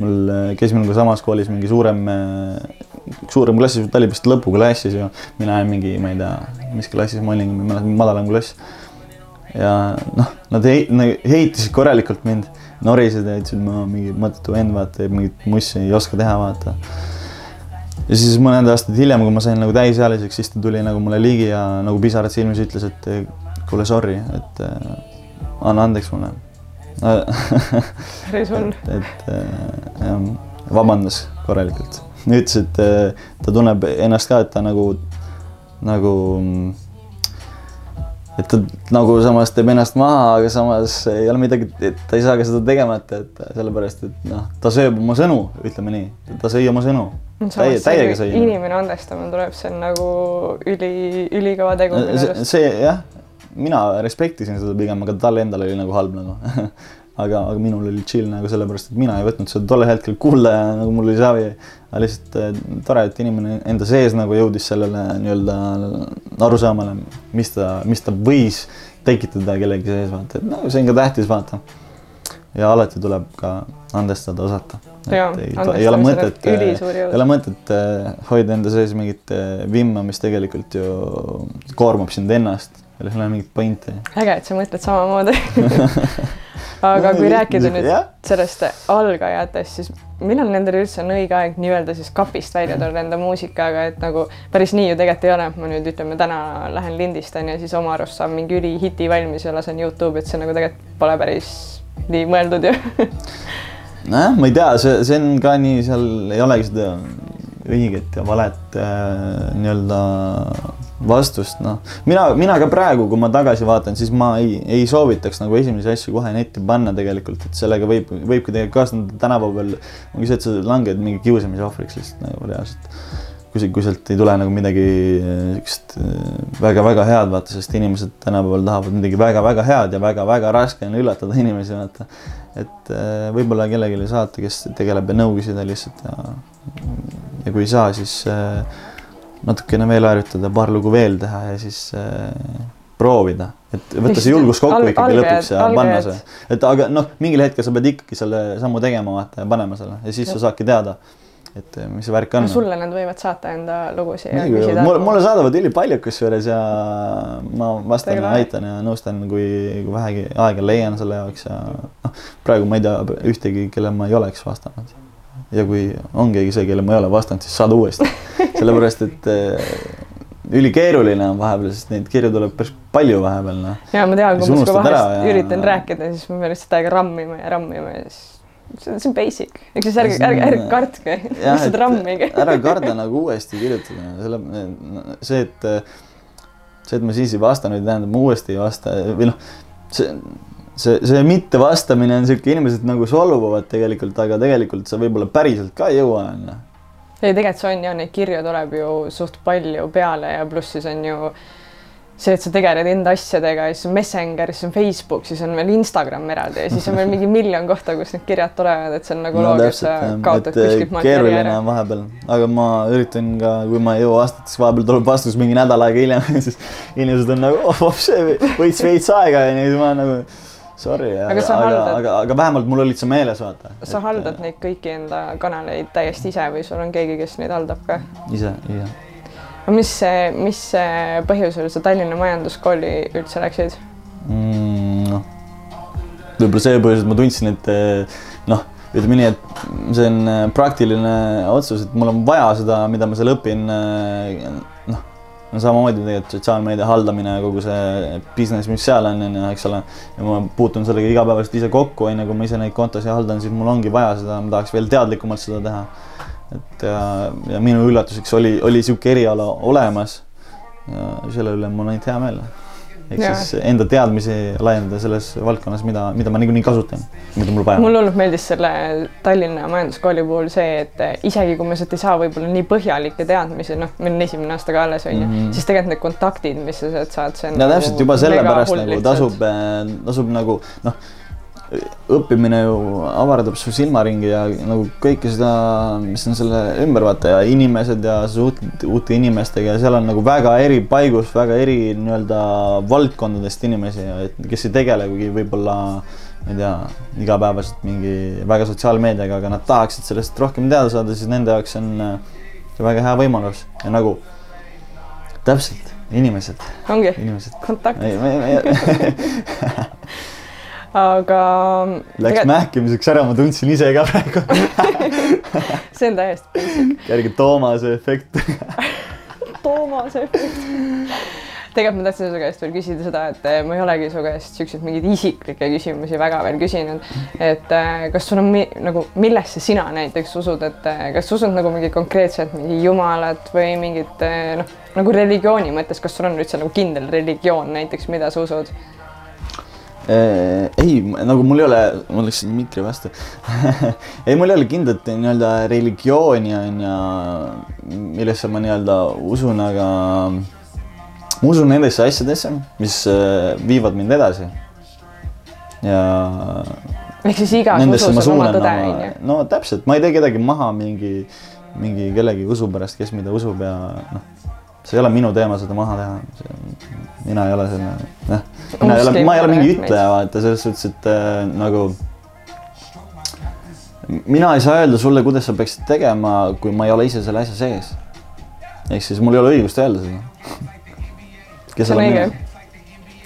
Speaker 4: mul äh, käis minuga samas koolis mingi suurem, äh, suurem klassis, ta oli vist lõpuklassis ju, mina olin mingi, ma ei tea, mis klassis ma olin, ma ei mäleta, madalam klass. ja noh, nad heitisid korralikult mind, norisid ja ütlesid, ma mingi mõttetu vend, vaata, mingit mussi ei oska teha, vaata. Ja siis mõned aastad hiljem, kui ma sain nagu täisealiseks, siis ta tuli nagu mulle ligi ja nagu pisarad silmis ütles, et kuule, sorry, et anna andeks mulle et, et äh, jah, vabandas korralikult, ütles, et äh, ta tunneb ennast ka, et ta nagu, nagu et ta nagu samas teeb ennast maha, aga samas ei ole midagi, et ta ei saa ka seda tegemata, et sellepärast, et noh, ta sööb oma sõnu, ütleme nii, ta sõi oma sõnu. täie, täiega sõi.
Speaker 3: inimene andestama tuleb, see on nagu üli, ülikõva tegu.
Speaker 4: see jah, mina respektisin seda pigem, aga talle endale oli nagu halb nagu aga, aga minul oli chill nagu sellepärast, et mina ei võtnud seda tollel hetkel kuulda ja nagu mul oli savi. aga lihtsalt äh, tore, et inimene enda sees nagu jõudis sellele nii-öelda arusaamale, mis ta, mis ta võis tekitada kellegi sees, vaata, et no see on ka tähtis, vaata. ja alati tuleb ka andestada osata. ei, ei ole mõtet, ei ole mõtet hoida enda sees mingit vimma, mis tegelikult ju koormab sind ennast selles ei ole mingit pointi.
Speaker 3: äge, et sa mõtled samamoodi aga kui rääkida nüüd yeah. sellest algajatest, siis millal nendel üldse on õige aeg nii-öelda siis kapist välja tulla enda muusikaga, et nagu päris nii ju tegelikult ei ole, et ma nüüd ütleme, täna lähen lindistan ja siis oma arust saan mingi ülihiti valmis ja lasen Youtube'i, et see nagu tegelikult pole päris nii mõeldud ju
Speaker 4: nojah, ma ei tea, see, see on ka nii, seal ei olegi seda õiget ja valet äh, nii-öelda vastust, noh, mina, mina ka praegu, kui ma tagasi vaatan, siis ma ei, ei soovitaks nagu esimesi asju kohe netti panna tegelikult, et sellega võib, võibki tegelikult kaasneda tänapäeval ongi see, et sa langed mingi kiusamise ohvriks lihtsalt nagu reaalselt. kui see, kui sealt ei tule nagu midagi niisugust väga-väga head, vaata, sest inimesed tänapäeval tahavad midagi väga-väga head ja väga-väga raske on üllatada inimesi, vaata. et äh, võib-olla kellelegi saata, kes tegeleb ja nõu küsida lihtsalt ja, ja kui ei saa, siis äh, natukene veel harjutada, paar lugu veel teha ja siis äh, proovida, et võtta see julgus kokku
Speaker 3: Al-
Speaker 4: ikkagi lõpuks ja panna
Speaker 3: algajad.
Speaker 4: see, et aga noh, mingil hetkel sa pead ikkagi selle sammu tegema vaata ja panema selle ja siis sa saadki teada, et äh, mis see värk on.
Speaker 3: sulle nad võivad saata enda lugusid ja
Speaker 4: mulle, mulle saadavad ülipalju kusjuures ja ma vastan ja aitan ja nõustan, kui, kui vähegi aega leian selle jaoks ja noh, praegu ma ei tea ühtegi, kelle ma ei oleks vastanud. Ja kui on keegi see, kelle ma ei ole vastanud, siis saada uuesti, sellepärast et eh, ülikeeruline on vahepeal, sest neid kirju tuleb päris palju vahepeal, noh.
Speaker 3: ja ma tean, kui ma sinuga vahest
Speaker 4: ja-
Speaker 3: üritan rääkida, siis ma pean lihtsalt aega rammima ja rammima ja siis see on, see on basic, ehk siis ärge, ärge, ärge kartke, lihtsalt rammige.
Speaker 4: ära karda nagu uuesti kirjutada, selle, see, et see, et ma siis ei vastanud, ei tähenda, et ma uuesti ei vasta või noh, see, see, see mittevastamine on sihuke, inimesed nagu solvuvad tegelikult, aga tegelikult sa võib-olla päriselt ka ei jõua, onju.
Speaker 3: ei, tegelikult see on ja neid kirju tuleb ju suht palju peale ja pluss siis on ju see, et sa tegeled enda asjadega ja siis on Messenger, siis on Facebook, siis on veel Instagram eraldi ja siis on veel mingi miljon kohta, kus need kirjad tulevad, et see on nagu loog, et sa kaotad kuskilt materjali
Speaker 4: keeruline on vahepeal, aga ma üritan ka, kui ma ei jõua vastata, siis vahepeal tuleb vastus mingi nädal aega hiljem siis inimesed on nagu, oh, see võttis veits aega ja siis ma nagu sorry, aga,
Speaker 3: Aga haldad-
Speaker 4: aga, aga vähemalt mul olid see meeles, vaata.
Speaker 3: sa haldad neid kõiki enda kanaleid täiesti ise või sul on keegi, kes neid haldab ka?
Speaker 4: ise, ise.
Speaker 3: mis mis põhjusel sa Tallinna Majanduskooli üldse läksid?
Speaker 4: mm,? noh, võib-olla see põhjus, et ma tundsin, et eh, noh, ütleme nii, et see on eh, praktiline otsus, et mul on vaja seda, mida ma seal õpin. No samamoodi tegelikult sotsiaalmeedia haldamine ja kogu see business, mis seal on, on ju, eks ole. ja ma puutun sellega igapäevaselt ise kokku, on ju, kui ma ise neid kontosid haldan, siis mul ongi vaja seda, ma tahaks veel teadlikumalt seda teha. et ja, ja minu üllatuseks oli, oli sihuke eriala olemas. ja selle üle mul on ainult hea meel ehk siis enda teadmisi laiendada selles valdkonnas, mida, mida ma niikuinii kasutan, mida mul vaja on.
Speaker 3: mulle hullult meeldis selle Tallinna Majanduskooli puhul see, et eh, isegi kui me sealt ei saa võib-olla nii põhjalikke teadmisi, noh, meil on esimene aasta ka alles onju mm. -hmm. siis tegelikult need kontaktid, mis sa sealt saad, see on.
Speaker 4: ja täpselt juba sellepärast nagu
Speaker 3: lihtsalt.
Speaker 4: tasub, tasub nagu noh, õppimine ju avardab su silmaringi ja nagu kõike seda, mis on selle ümber vaata ja inimesed ja sa suhtled uute inimestega ja seal on nagu väga eri paigus, väga eri nii-öelda valdkondadest inimesi, kes ei tegelegi võib-olla ma ei tea, igapäevaselt mingi väga sotsiaalmeediaga, aga nad tahaksid sellest rohkem teada saada, siis nende jaoks on äh, see väga hea võimalus. Ja nagu täpselt, inimesed,
Speaker 3: ongi. Kontakt, aga.
Speaker 4: Läks mähkimiseks ära, ma tundsin ise ka praegu.
Speaker 3: see on täiesti basic.
Speaker 4: kerge Toomase efekt.
Speaker 3: Toomase efekt. tegelikult ma tahtsin su käest veel küsida seda, et eh, ma ei olegi su käest siukseid mingeid isiklikke küsimusi väga veel küsinud. et eh, kas sul on mi nagu, millesse sina näiteks usud, et eh, kas sa usud nagu mingi konkreetselt mingi jumalat või mingit noh, nagu religiooni mõttes, kas sul on üldse nagu kindel religioon näiteks, mida sa usud?
Speaker 4: Ei, nagu mul ei ole, ma läksin mikri vastu ei, mul ei ole kindlat nii-öelda religiooni on ju, millesse ma nii-öelda usun, aga ma usun nendesse asjadesse, mis äh, viivad mind edasi. ja
Speaker 3: ehk siis igas usus on oma tõde,
Speaker 4: oma,
Speaker 3: onju.
Speaker 4: no täpselt, ma ei tee kedagi maha mingi, mingi kellegi usu pärast, kes mida usub ja noh, see ei ole minu teema seda maha teha. mina ei ole selle, noh, mina ei ole, ma ei ole mingi ütleja, vaata selles suhtes, et äh, nagu mina ei saa öelda sulle, kuidas sa peaksid tegema, kui ma ei ole ise selle asja sees. ehk siis mul ei ole õigust öelda seda.
Speaker 3: see on õige.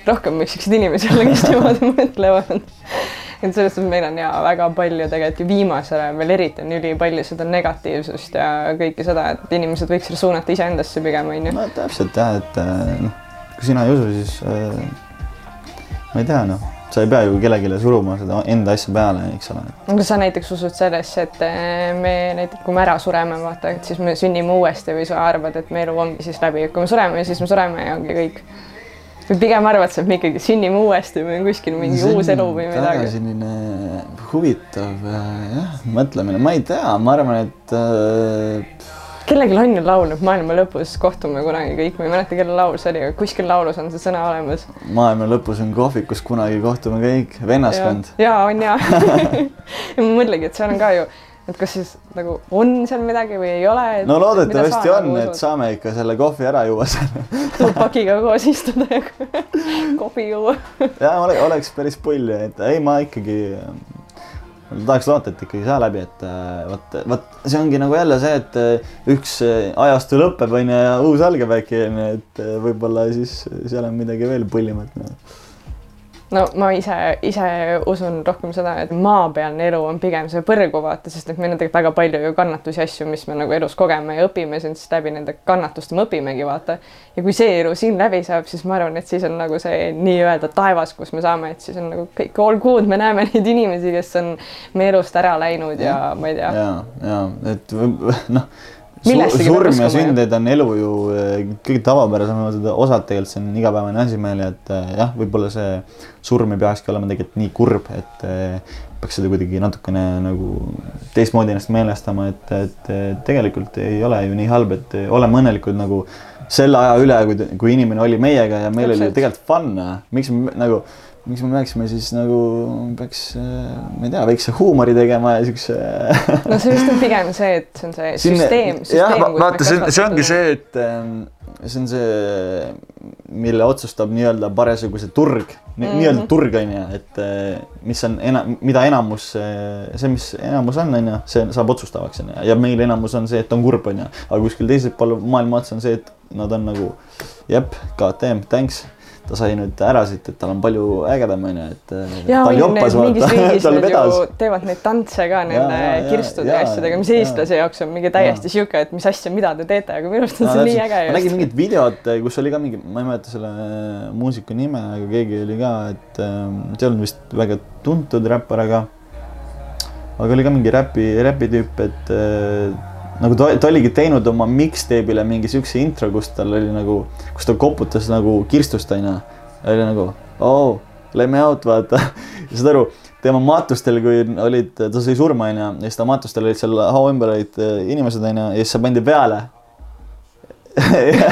Speaker 3: rohkem võiksid inimesi olla, kes niimoodi mõtlevad. Et selles suhtes meil on ja väga palju tegelikult ju viimasel ajal veel eriti on ülipalju seda negatiivsust ja kõike seda, et inimesed võiks selle suunata iseendasse pigem onju.
Speaker 4: no täpselt jah, et äh, noh, kui sina ei usu, siis äh, ma ei tea, noh, sa ei pea ju kellelegi suruma seda enda asja peale, eks ole.
Speaker 3: kas sa näiteks usud sellesse, et eh, me näiteks, kui me ära sureme, vaata, et siis me sünnime uuesti või sa arvad, et meie elu ongi siis läbi, et kui me sureme, siis me sureme ja ongi kõik. Või pigem arvad sa, et me ikkagi sünnime uuesti või on kuskil mingi uus elu või midagi?
Speaker 4: selline huvitav jah, mõtlemine, ma ei tea, ma arvan, et äh,
Speaker 3: kellelgi on ju laul, et maailma lõpus kohtume kunagi kõik, ma ei mäleta, kelle laul see oli, aga kuskil laulus on see sõna olemas.
Speaker 4: maailma lõpus on kohvikus kunagi kohtume kõik, vennaskond.
Speaker 3: ja on ja. ja ma mõtlengi, et seal on ka ju, et kas siis nagu on seal midagi või ei ole.
Speaker 4: no loodetavasti on, et saame ikka selle kohvi ära juua seal.
Speaker 3: pakiga koos istuda ja kohvi juua.
Speaker 4: ja ole, oleks päris pull, et ei, ma ikkagi tahaks loota, et ikkagi saa läbi, et äh, vot, vot see ongi nagu jälle see, et äh, üks äh, ajastu lõpeb, onju, ja uus algab äkki, onju, et võib-olla siis seal on midagi veel pullimat no..
Speaker 3: No ma ise, ise usun rohkem seda, et maapealne elu on pigem see põrgu vaata, sest et meil on tegelikult väga palju ju kannatusi, asju, mis me nagu elus kogeme ja õpime, siis läbi nende kannatuste me õpimegi vaata. ja kui see elu siin läbi saab, siis ma arvan, et siis on nagu see nii-öelda taevas, kus me saame, et siis on nagu kõik all good, me näeme neid inimesi, kes on meie elust ära läinud ja ma ei tea.
Speaker 4: ja, ja et noh, surm ja sündeid on elu ju eh, kõige tavapärasem, osad tegelikult see on igapäevane asi meil, et eh, jah, võib-olla see surm ei peakski olema tegelikult nii kurb, et eh, peaks seda kuidagi natukene nagu teistmoodi ennast meelestama, et, et tegelikult ei ole ju nii halb, et oleme õnnelikud nagu selle aja üle, kui, kui inimene oli meiega ja meil oli
Speaker 3: Täpselt.
Speaker 4: tegelikult fun, miks me nagu miks me peaksime siis nagu, peaks, ma ei tea, väikse huumori tegema ja siukse
Speaker 3: no see vist on pigem see, et see on see
Speaker 4: Siin-
Speaker 3: süsteem,
Speaker 4: jah,
Speaker 3: süsteem.
Speaker 4: va- vaata, see on, see ongi see, et ähm, see on see, mille otsustab nii-öelda parasjagu see turg mm
Speaker 3: Mhm.
Speaker 4: -hmm., nii-öelda turg on ju, et äh, mis on enam, mida enamus, see, mis enamus on, on ju, see saab otsustavaks on ju, ja meil enamus on see, et on kurb on ju, aga kuskil teisel pool maailma ots on see, et nad on nagu jep, KTM, thanks ta sai nüüd ära siit, et tal on palju ägedam onju, et
Speaker 3: ja teevad neid tantse ka nende
Speaker 4: ja, ja,
Speaker 3: kirstude ja
Speaker 4: ja,
Speaker 3: asjadega, mis
Speaker 4: ja.
Speaker 3: eestlase jaoks on mingi täiesti sihuke, et mis asja, mida te teete, aga minu arust on
Speaker 4: No,
Speaker 3: see nii äge
Speaker 4: ma nägin mingit videot, kus oli ka mingi, ma ei mäleta selle muusiku nime, aga keegi oli ka, et ähm, see ei olnud vist väga tuntud räppar, aga aga oli ka mingi räpi, räpitüüp, et äh, nagu ta, ta oligi teinud oma mixtape'ile mingi siukse intro, kus tal oli nagu, kus ta koputas nagu kirstust onju. oli nagu oh, let me out vaata. Saad aru, tema matustel, kui olid, ta sai surma onju ja siis ta matustel olid seal hao ümber olid äh, inimesed onju ja siis see pandi peale.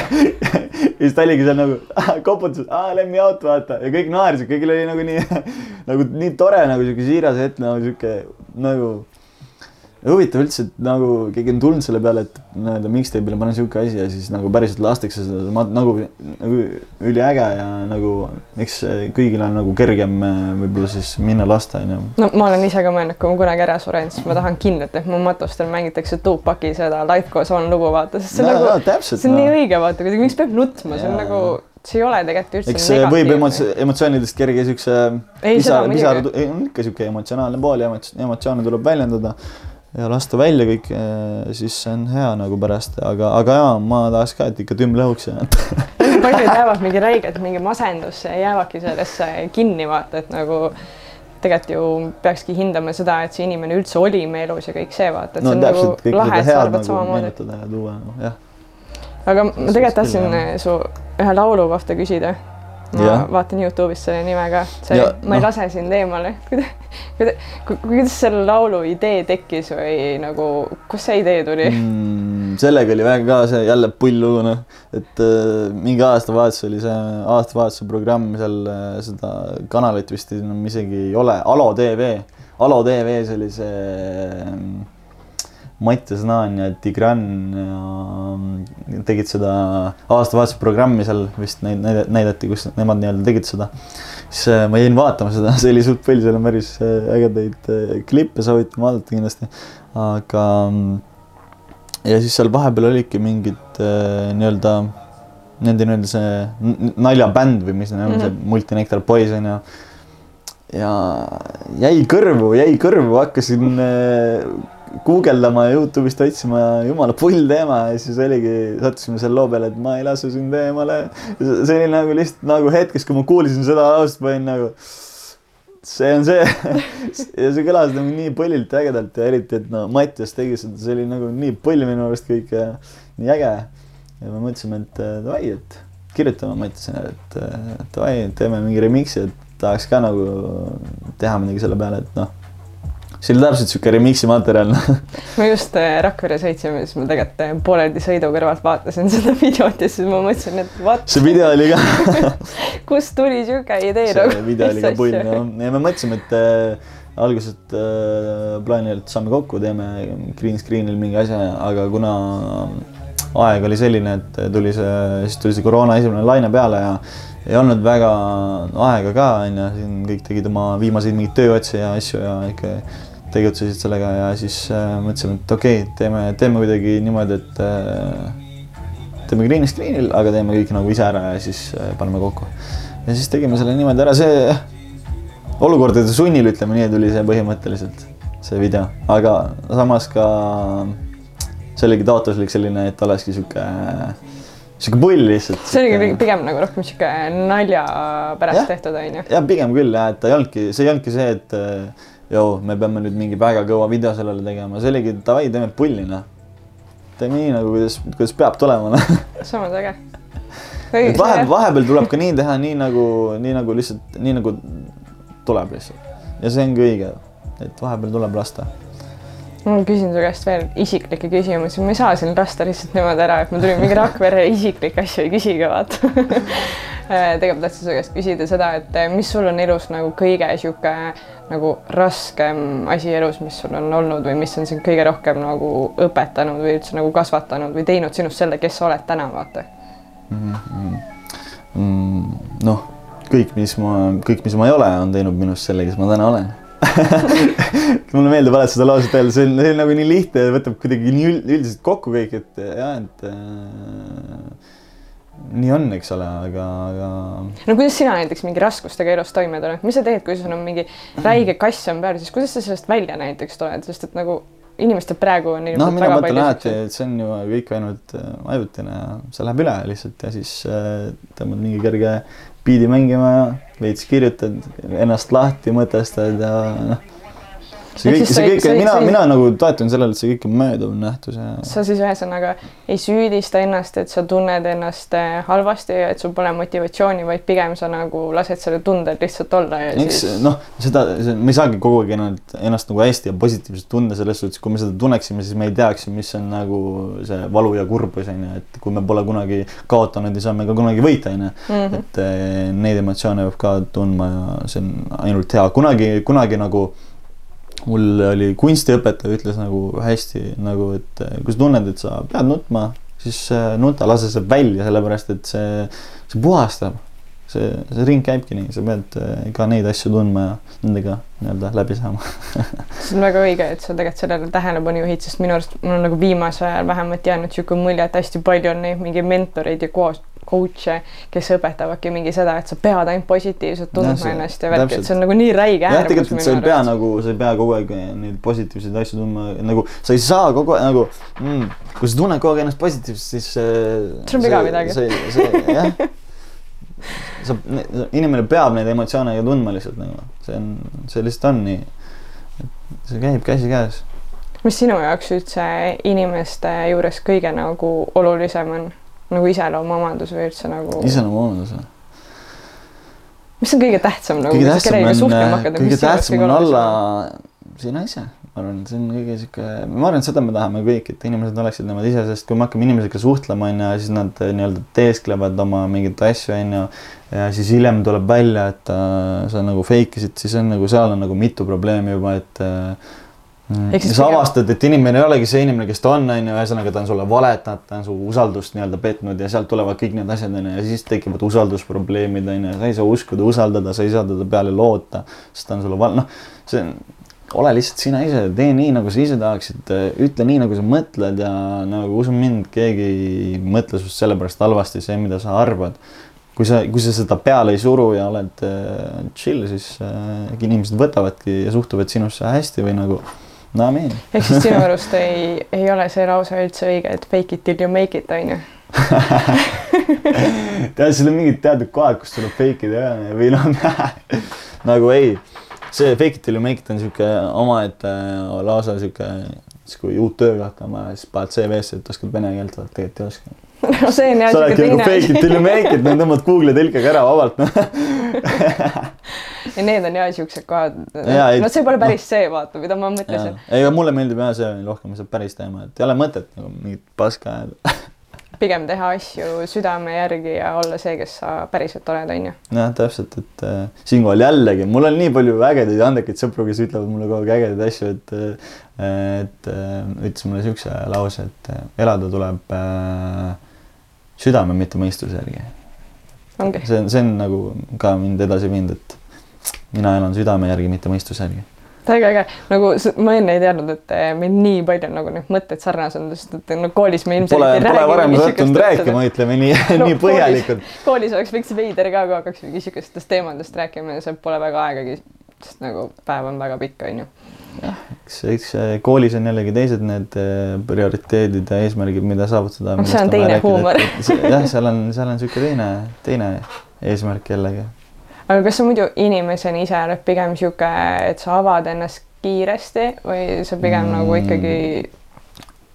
Speaker 4: Ja siis ta oligi seal nagu koputas, let me out vaata. Ja kõik naersid, kõigil oli nagu nii, nagu nii tore nagu sihuke siiras hetk nagu sihuke nagu huvitav üldse, et nagu keegi on tulnud selle peale, et nii-öelda mixtape'ile panen sihuke asi ja siis nagu päriselt lastakse seda ma, nagu, nagu üliäge ja nagu eks kõigil on nagu kergem äh, võib-olla siis minna lasta onju.
Speaker 3: no ma olen ise ka mõelnud, kui ma kunagi ära suren, siis ma tahan kindlalt, et mu matustel mängitakse Tupaki seda Life Goes On lugu, vaata, sest see on
Speaker 4: No,
Speaker 3: nagu
Speaker 4: no,,
Speaker 3: see on
Speaker 4: no.
Speaker 3: nii õige, vaata, kuidagi, miks peab nutma, see on
Speaker 4: Jaa,
Speaker 3: nagu, see ei ole tegelikult üldse
Speaker 4: eks see võib emotsi-, emotsioonidest kerge siukse pisar, pisar on ikka siuke emotsionaalne pool ja emots- emotsioone tuleb väljendada ja lasta välja kõik, siis see on hea nagu pärast, aga, aga jaa, ma tahaks ka, et ikka tümm lõhuks ja
Speaker 3: paljud jäävad mingi räigelt mingi masendusse ja jäävadki sellesse kinni, vaata, et nagu tegelikult ju peakski hindama seda, et see inimene üldse oli meie elus ja kõik see, vaata, et
Speaker 4: no
Speaker 3: see on
Speaker 4: täpselt
Speaker 3: nagu lahe, et sa arvad
Speaker 4: nagu
Speaker 3: samamoodi.
Speaker 4: jah.
Speaker 3: aga ma tegelikult tahtsin
Speaker 4: jah.
Speaker 3: su ühe laulu kohta küsida. Ma
Speaker 4: Jah.
Speaker 3: vaatan Youtube'ist selle nime ka, see
Speaker 4: Ja,,
Speaker 3: ma ei
Speaker 4: noh.
Speaker 3: lase sind eemale. kuidas, kuidas selle laulu idee tekkis või nagu, kust see idee tuli mm.?
Speaker 4: sellega oli väga ka see jälle pull lugu noh, et äh, mingi aastavahetus oli see aastavahetuse programm seal äh, seda kanalit vist enam isegi ei ole, Alo tv, Alo tv-s oli see ähm, Mattias Naan ja Tigran ja mm, tegid seda aastavahetuse programmi seal vist näida- näidati, kus nemad nii-öelda tegid seda. siis äh, ma jäin vaatama seda, see oli suht pull, seal on päris äh, ägedaid äh, klippe, soovitan vaadata kindlasti. aga mm, ja siis seal vahepeal olidki mingid nii-öelda nende nii-öelda see naljabänd või mis on, see Multinektar Boys on ju. ja jäi kõrvu, jäi kõrvu, hakkasin äh, guugeldama ja Youtube'ist otsima jumala pull teema ja siis oligi, sattusime selle loo peale, et ma ei lase sind eemale. see oli nagu lihtsalt nagu hetkes, kui ma kuulsin seda laust, ma olin nagu see on see ja see kõlas nagu nii põllilt ja ägedalt ja eriti, et no Mattias tegi seda, see oli nagu nii põll minu arust kõik ja nii äge. ja me mõtlesime, et äh, davai, et kirjutame Mattiasele, et äh, davai, teeme mingi remix'i, et tahaks ka nagu teha midagi selle peale, et noh see oli täpselt sihuke remix'i materjal
Speaker 3: ma just äh, Rakvere sõitsime, siis ma tegelikult äh, pooleldi sõidu kõrvalt vaatasin seda videot ja siis ma mõtlesin, et what.
Speaker 4: see video oli ka
Speaker 3: kust tuli sihuke idee
Speaker 4: see nagu? video oli ka pull, jah. ja me mõtlesime, et äh, alguses äh, plaani oli, et saame kokku, teeme green screen'il mingi asja, aga kuna aeg oli selline, et tuli see, siis tuli see koroona esimene laine peale ja ei olnud väga aega ka, onju, siin kõik tegid oma viimaseid mingeid tööotsi ja asju ja ikka tegutsesid sellega ja siis äh, mõtlesime, et okei okay,, teeme, teeme kuidagi niimoodi, et äh, teeme green screen'il, aga teeme kõik nagu ise ära ja siis äh, paneme kokku. ja siis tegime selle niimoodi ära, see olukordade sunnil, ütleme nii, tuli see põhimõtteliselt, see video, aga samas ka see oligi taotluslik selline, et olekski sihuke sihuke pull lihtsalt.
Speaker 3: see oligi pigem nagu rohkem sihuke nalja pärast ja, tehtud, onju.
Speaker 4: jah, pigem küll jah, et ta ei olnudki, see ei olnudki see, et joo, me peame nüüd mingi väga kõva video sellele tegema, see oligi davai, teeme pulli noh. teeme nii nagu, kuidas, kuidas peab tulema noh.
Speaker 3: samas äge.
Speaker 4: et vahepeal, vahepeal tuleb ka nii teha, nii nagu, nii nagu lihtsalt, nii nagu tuleb lihtsalt. ja see ongi õige, et vahepeal tuleb lasta
Speaker 3: ma küsin su käest veel isiklikke küsimusi, ma ei saa siin lasta lihtsalt niimoodi ära, et ma tulin mingi Rakvere isiklikke asju ei küsigi, vaata. Tegelikult tahtsin su käest küsida seda, et mis sul on elus nagu kõige sihuke nagu raskem asi elus, mis sul on olnud või mis on sind kõige rohkem nagu õpetanud või üldse nagu kasvatanud või teinud sinust selle, kes sa oled täna, vaata? Mm
Speaker 4: -hmm. mm, noh, kõik, mis ma, kõik, mis ma ei ole, on teinud minust selle, kes ma täna olen mulle meeldib alati seda lauset öelda, see on, see on nagu nii lihtne ja võtab kuidagi nii üldiselt kokku kõik, et jah, et äh, nii on, eks ole, aga, aga.
Speaker 3: no kuidas sina näiteks mingi raskustega elus toime tuled, mis sa teed, kui sul on mingi räige kass on peal, siis kuidas sa sellest välja näiteks tuled, sest et nagu inimestel praegu on.
Speaker 4: noh, mina mõtlen alati, et see on ju kõik ainult äh, ajutine ja see läheb üle lihtsalt ja siis äh, tõmbad mingi kerge biidi mängima ja veits kirjutad, ennast lahti mõtestad ja noh see kõik, see kõik, mina, mina nagu toetun sellele, et see kõik on mööduv nähtus ja.
Speaker 3: sa siis ühesõnaga ei süüdista ennast, et sa tunned ennast eh, halvasti ja et sul pole motivatsiooni, vaid pigem sa nagu lased selle tundel lihtsalt olla ja
Speaker 4: Eks, siis. noh, seda, me ei saagi kogu aeg ennast, ennast nagu hästi ja positiivselt tunda selles suhtes, kui me seda tunneksime, siis me ei teaks, mis on nagu see valu ja kurbus on ju, et kui me pole kunagi kaotanud, ei saa me ka kunagi võita on ju. Mhm. et eh, neid emotsioone peab ka tundma ja see on ainult hea, kunagi, kunagi nagu mul oli kunstiõpetaja ütles nagu hästi nagu, et eh, kui sa tunned, et sa pead nutma, siis eh, nuta, lase see välja, sellepärast et see, see puhastab. see, see ring käibki nii, sa pead eh, ka neid asju tundma ja nendega nii-öelda läbi saama
Speaker 3: see on väga õige, et sa tegelikult sellele tähelepanu juhid, sest minu arust mul on nagu viimasel ajal vähemalt jäänud niisugune mulje, et hästi palju on neid mingeid mentoreid ja koos coach'e, kes õpetavadki mingi seda, et sa pead ainult positiivselt tundma ennast ja värki, et see on nagu nii räige
Speaker 4: äärmus. tegelikult sa ei pea nagu, sa ei pea kogu aeg neid positiivseid asju tundma, nagu sa ei saa kogu aeg nagu mm,, kui sa tunned kogu aeg ennast positiivselt, siis
Speaker 3: äh,. sul on viga midagi.
Speaker 4: see, see jah sa, inimene peab neid emotsioone ju tundma lihtsalt nagu, see on, see lihtsalt on nii. see käib käsikäes.
Speaker 3: mis sinu jaoks üldse inimeste juures kõige nagu olulisem on? Nagu iseloomuomadus või üldse nagu?
Speaker 4: iseloomuomadus või?
Speaker 3: mis on kõige tähtsam nagu?
Speaker 4: kõige tähtsam on, kõige tähtsam on olla sina ise, ma arvan, see on kõige sihuke, ma arvan, et seda me tahame kõik, et inimesed oleksid nemad ise, sest kui me hakkame inimesega suhtlema, on ju, siis nad eh, nii-öelda teesklevad oma mingeid asju, on ju. ja siis hiljem tuleb välja, et uh, sa nagu fake isid, siis on nagu seal on nagu mitu probleemi juba, et uh, Mm. ja sa avastad, et inimene ei olegi see inimene, kes ta on, on ju, ühesõnaga ta on sulle valetanud, ta on su usaldust nii-öelda petnud ja sealt tulevad kõik need asjad, on ju, ja siis tekivad usaldusprobleemid, on ju, sa ei saa uskuda, usaldada, sa ei saa teda peale loota, sest ta on sulle val-, noh, see on, ole lihtsalt sina ise, tee nii, nagu sa ise tahaksid, ütle nii, nagu sa mõtled ja nagu usu mind, keegi ei mõtle sinust sellepärast halvasti, see, mida sa arvad kui sa, kui sa seda peale ei suru ja oled äh, chill, siis äh, inimesed võtavadki ja suhtuvad sinusse hästi või nagu no amin.
Speaker 3: ehk siis sinu arust ei, ei ole see lause üldse õige, et fake it till you make it on ju
Speaker 4: tead, seal on mingid teatud kohad, kus tuleb fake ida või noh nagu ei, see fake it till you make it on sihuke omaette lausa sihuke, siis kui uut töökohta on vaja, siis paned CV-sse, et oskad vene keelt, vaata tegelikult ei oska.
Speaker 3: no see on jah
Speaker 4: sa
Speaker 3: siuke
Speaker 4: nagu
Speaker 3: teine
Speaker 4: fake it till you make it, no tõmbad Google'i tõlkega ära vabalt, noh.
Speaker 3: ja need on jah siuksed kohad. No see pole päris see, vaata, mida ma mõtlesin.
Speaker 4: ei, mulle meeldib jah see rohkem see päris teema, et ei ole mõtet nagu mingit paska ajada.
Speaker 3: pigem teha asju südame järgi ja olla see, kes sa päriselt oled, onju.
Speaker 4: jah, täpselt, et äh, siinkohal jällegi, mul on nii palju ägedaid ja andekaid sõpru, kes ütlevad mulle kogu aeg ägedaid asju, et äh, et äh, ütles mulle siukse lause, et äh, elada tuleb äh, südame, mitte mõistuse järgi. see on, see on nagu ka mind edasi viinud, et mina elan südame järgi, mitte mõistuse järgi.
Speaker 3: väga äge, nagu ma enne ei teadnud, et eh, meil nii palju nagu neid mõtteid sarnased on, sest et no koolis me ilmselt
Speaker 4: Pole, pole varem sattunud rääkima, ütleme nii
Speaker 3: No
Speaker 4: nii põhjalikult.
Speaker 3: koolis oleks veits veider ka, kui hakkaks mingi sihukestest teemadest rääkima ja seal pole väga aegagi, sest nagu päev on väga pikk, onju.
Speaker 4: Eks, eks äh, koolis on jällegi teised need äh, prioriteedid ja eesmärgid, mida saavutada.
Speaker 3: See on teine huumor.
Speaker 4: jah, seal on, seal on niisugune teine, teine eesmärk jällegi.
Speaker 3: aga kas sa muidu inimesena ise oled pigem sihuke, et sa avad ennast kiiresti või sa pigem mm. nagu ikkagi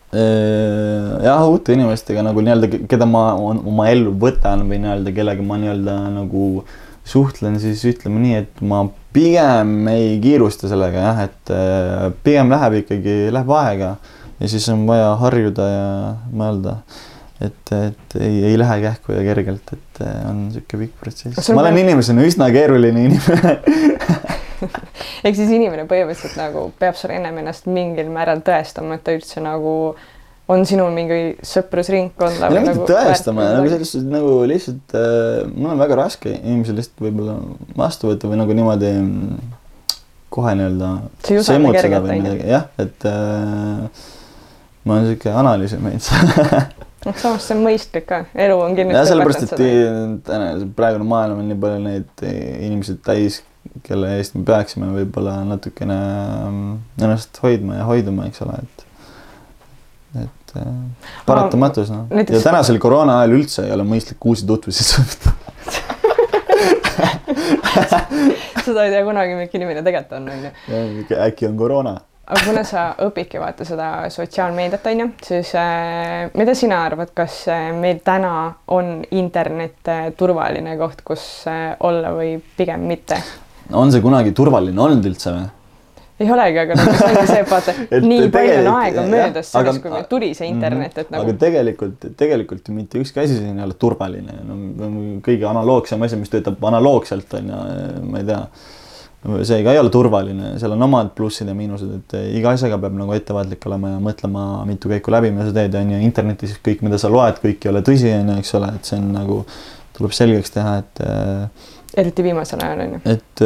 Speaker 4: Äh, jah, uute inimestega nagu nii-öelda, keda ma oma ellu võtan või nii-öelda, kellega ma nii-öelda nagu suhtlen, siis ütleme nii, et ma pigem ei kiirusta sellega jah, et äh, pigem läheb ikkagi, läheb aega ja siis on vaja harjuda ja mõelda, et, et ei, ei lähe kähku ja kergelt, et äh, on niisugune pikk protsess. Ma olen inimesena üsna keeruline inimene
Speaker 3: ehk siis inimene põhimõtteliselt nagu peab sulle ennem ennast mingil määral tõestama, et ta üldse nagu on sinul mingi sõprusringkonda
Speaker 4: ei ole mitte tõestama, nagu selles suhtes nagu lihtsalt äh, mul on väga raske inimesi lihtsalt võib-olla vastu võtta või nagu niimoodi mm, kohe nii-öelda jah, et äh, ma olen sihuke analüüsimees
Speaker 3: noh, samas see on mõistlik ka, elu on kindlasti
Speaker 4: jah, sellepärast, et täna praegune maailm on nii palju neid inimesi täis, kelle eest me peaksime võib-olla natukene mm, ennast hoidma ja hoiduma, eks ole, et äh, paratamatus noh
Speaker 3: näiteks-
Speaker 4: ja tänasel koroona ajal üldse ei ole mõistlik uusi tutvusi saada
Speaker 3: seda ei tea kunagi, milline inimene tegelikult on, onju.
Speaker 4: äkki on koroona
Speaker 3: aga kuna sa õpidki vaata seda sotsiaalmeediat, onju, siis äh, mida sina arvad, kas äh, meil täna on internet äh, turvaline koht, kus olla või pigem mitte?
Speaker 4: on see kunagi turvaline olnud üldse või
Speaker 3: ei olegi, aga nagu see ongi see, et vaata nii palju on
Speaker 4: tegelikult-
Speaker 3: aega möödas
Speaker 4: aga-
Speaker 3: sellest, kui meil tuli see internet, et
Speaker 4: aga
Speaker 3: nagu
Speaker 4: tegelikult, tegelikult ju mitte ükski asi siin ei ole turvaline, no kõige analoogsem asi, mis töötab analoogselt on ju, ma ei tea. see ka ei ole turvaline, seal on omad plussid ja miinused, et iga asjaga peab nagu ettevaatlik olema ja mõtlema mitu käiku läbi, mida sa teed, on ju, internetis kõik, mida sa loed, kõik ei ole tõsi, on ju, eks ole, et see on nagu, tuleb selgeks teha, et
Speaker 3: eriti viimasel ajal onju.
Speaker 4: et,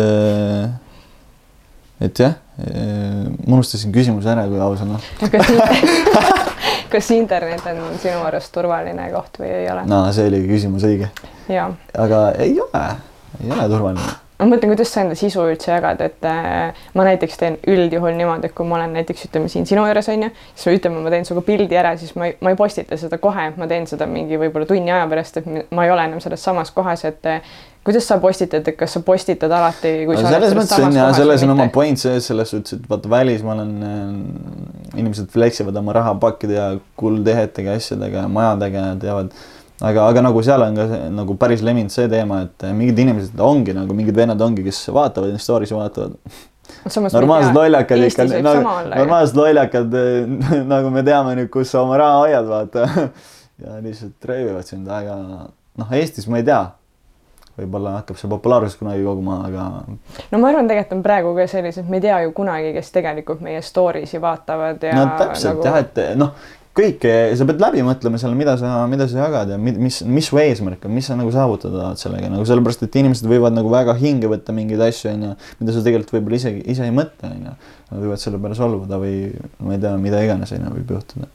Speaker 4: et jah, ma unustasin küsimuse ära, kui aus olla.
Speaker 3: kas, internet on sinu arust turvaline koht või ei ole?
Speaker 4: no see oli küsimus õige, aga ei ole, ei ole turvaline.
Speaker 3: ma mõtlen, kuidas sa enda sisu üldse jagad, et äh, ma näiteks teen üldjuhul niimoodi, et kui ma olen näiteks ütleme siin sinu juures onju, siis ütleme, ma teen sinuga pildi ära, siis ma ei, ma ei postita seda kohe, ma teen seda mingi võib-olla tunni aja pärast, et ma ei ole enam selles samas kohas, et kuidas sa postitad, et kas sa postitad alati, kui sa
Speaker 4: Aga selles mõttes on ja selles on oma point sees selles suhtes, et vaata välismaal on äh, inimesed flex ivad oma rahapakkide ja kuldehetega, asjadega, majadega ja teevad. aga, aga nagu seal on ka see, nagu päris levinud see teema, et äh, mingid inimesed ongi nagu mingid vennad ongi, kes vaatavad story'si vaatavad.
Speaker 3: Samas
Speaker 4: normaalsed lollakad ikka, nagu, normaalsed lollakad, nagu me teame nüüd, kus sa oma raha hoiad, vaata. ja lihtsalt röövivad sind, aga noh, Eestis ma ei tea võib-olla hakkab see populaarsus kunagi koguma, aga
Speaker 3: no ma arvan, tegelikult on praegu ka sellised, me ei tea ju kunagi, kes tegelikult meie story si vaatavad ja
Speaker 4: no täpselt nagu... jah, et noh, kõike sa pead läbi mõtlema seal, mida sa, mida sa jagad ja mi- mis, mis su eesmärk on, mis sa nagu saavutada tahad sellega nagu sellepärast, et inimesed võivad nagu väga hinge võtta mingeid asju, onju, mida sa tegelikult võib-olla isegi ise ei mõtle, onju. Nad võivad selle peale solvuda või ma ei tea, mida iganes, onju, võib juhtuda.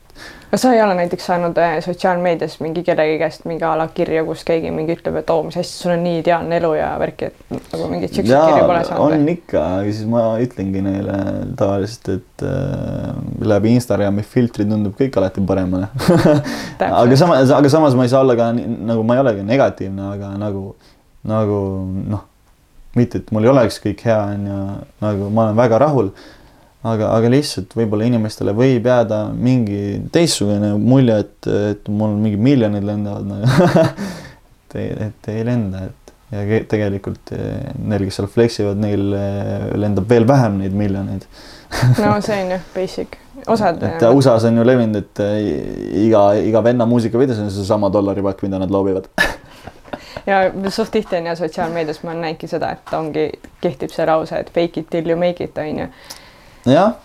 Speaker 3: Kas sa ei ole näiteks saanud äh, sotsiaalmeedias mingi kellegi käest mingi a la kirja, kus keegi mingi ütleb, et oo, mis asja, sul on nii ideaalne elu ja värki, et nagu mingeid siukseid kirju pole saanud
Speaker 4: on ikka, aga siis ma ütlengi neile tavaliselt, et äh, läbi Instagrami filtri tundub kõik alati paremale aga samas, aga samas ma ei saa olla ka nagu ma ei olegi negatiivne, aga nagu, nagu noh, mitte, et mul ei oleks kõik hea, on ju, nagu ma olen väga rahul. Aga, aga lihtsalt võib-olla inimestele võib jääda mingi teistsugune mulje, et, et mul mingid miljonid lendavad nagu et ei, et ei lenda, et ja tegelikult eh, neil, kes seal flex ivad, neil eh, lendab veel vähem neid miljoneid.
Speaker 3: no see on jah basic, osad.
Speaker 4: et USA-s on ju levinud, et eh, iga, iga venna muusikavideos on seesama dollaripakk, mida nad loobivad
Speaker 3: ja suht tihti on ja sotsiaalmeedias ma näinudki seda, et ongi, kehtib see lause, et fake it till you make it on ju.
Speaker 4: Jah,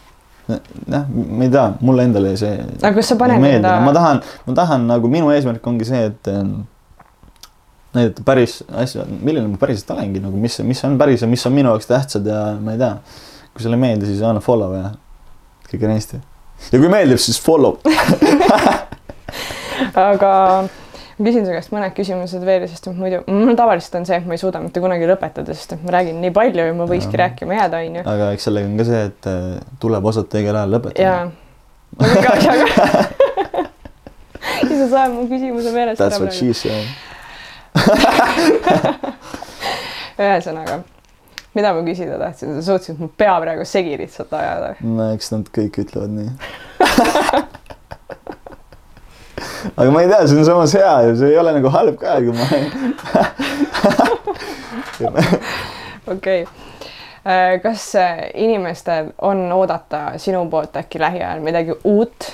Speaker 4: jah, ma ei tea, mulle endale see.
Speaker 3: aga kas sa paned
Speaker 4: enda... ma tahan, ma tahan nagu minu eesmärk ongi see, et näidata päris asju, milline ma päriselt olengi nagu, mis, mis on päris ja mis on minu jaoks tähtsad ja ma ei tea. kui sulle ei meeldi, siis anna follow ja kõik on hästi. ja kui meeldib, siis follow
Speaker 3: aga ma küsin su käest mõned küsimused veel, sest muidu mul tavaliselt on see, et ma ei suuda mitte kunagi lõpetada, sest et ma räägin nii palju ja ma võikski ja. rääkima jääda, onju.
Speaker 4: aga eks sellega on ka see, et äh, tuleb osata õigel ajal lõpetada.
Speaker 3: jaa. siis sa saad mu küsimuse meelest
Speaker 4: ära. That's what she said.
Speaker 3: ühesõnaga, mida ma küsida tahtsin, sa suutsid mu pea praegu segi lihtsalt ajada.
Speaker 4: no eks nad kõik ütlevad nii aga ma ei tea, see on samas hea ju, see ei ole nagu halb ka, kui ma
Speaker 3: okei, kas äh, inimestel on oodata sinu poolt äkki lähiajal midagi uut?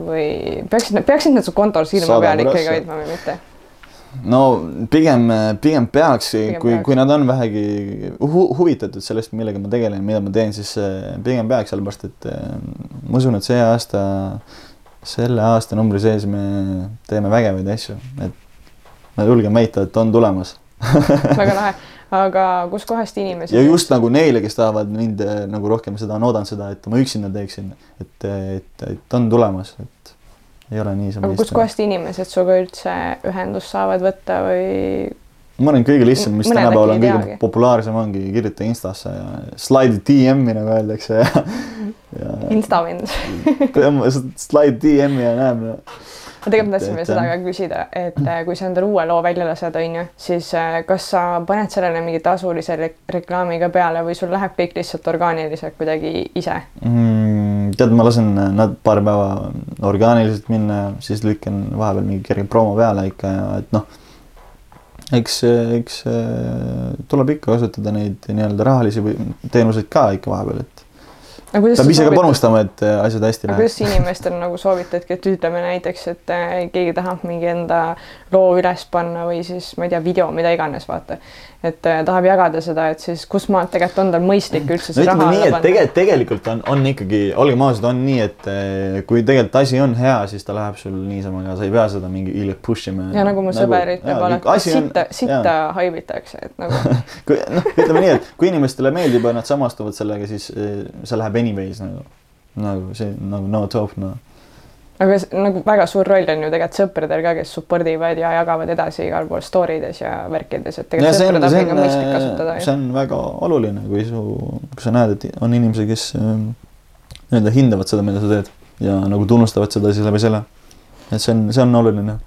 Speaker 3: Või peaksid, peaksid nad su kontol silma peal ikkagi hoidma või mitte?
Speaker 4: no pigem, pigem peaks, kui, kui nad on vähegi hu huvitatud sellest, millega ma tegelen, mida ma teen, siis äh, pigem peaks, sellepärast et äh, ma usun, et see aasta selle aastanumbri sees me teeme vägevaid asju, et ma julgen väita, et on tulemas
Speaker 3: väga lahe, aga kuskohast inimesed?
Speaker 4: ja just nagu neile, kes tahavad mind eh, nagu rohkem seda, on oodanud seda, et ma üksinda teeksin, et, et, et on tulemas, et ei ole niisama.
Speaker 3: aga kuskohast inimesed sinuga üldse ühendust saavad võtta või?
Speaker 4: Ma arvan, kõige lihtsam, mis tänapäeval on kõige populaarsem, ongi kirjuta Instasse ja slaidi DM-i nagu öeldakse ja,
Speaker 3: ja. Insta vend
Speaker 4: slaid DM-i ja näeb no..
Speaker 3: ma tegelikult tahtsin veel seda ka küsida, et äh, kui sa endale uue loo välja lased, on ju, siis äh, kas sa paned sellele mingi tasulise reklaami ka peale või sul läheb kõik lihtsalt orgaaniliselt kuidagi ise
Speaker 4: mm,? tead, ma lasen nad paar päeva orgaaniliselt minna, siis lükkan vahepeal mingi kerge promo peale ikka ja et noh eks, eks tuleb ikka kasutada neid nii-öelda rahalisi või teenuseid ka ikka vahepeal, et peab ise ka panustama, et asjad hästi
Speaker 3: läheks. kuidas inimestele nagu soovitadki, et ütleme näiteks, et äh, keegi tahab mingi enda loo üles panna või siis ma ei tea, video, mida iganes, vaata. et äh, tahab jagada seda, et siis kus maalt tegelikult on tal mõistlik üldse see
Speaker 4: no,
Speaker 3: raha
Speaker 4: nii, et tegelikult, tegelikult on, on ikkagi, olgem ausad, on nii, et äh, kui tegelikult asi on hea, siis ta läheb sul niisama ka, sa ei pea seda mingi ilgelt push ima.
Speaker 3: ja nagu mu nagu, sõber ütleb alati, sitta, sitta haibitakse, et nagu
Speaker 4: kui noh, ütleme nii, et kui inimestele meeldib ja nad samastuvad sellega, siis see läheb anyways nagu, nagu see nagu no top noh
Speaker 3: aga nagu väga suur roll on ju tegelikult sõpradel ka, kes support ivad ja jagavad edasi igal pool story des ja värkides, et tegelikult sõprade abiga on mõistlik kasutada.
Speaker 4: see on väga oluline, kui su, kui sa näed, et on inimesi, kes ähm, nii-öelda hindavad seda, mida sa teed ja nagu tunnustavad seda siis läbi selle. et see on, see on oluline.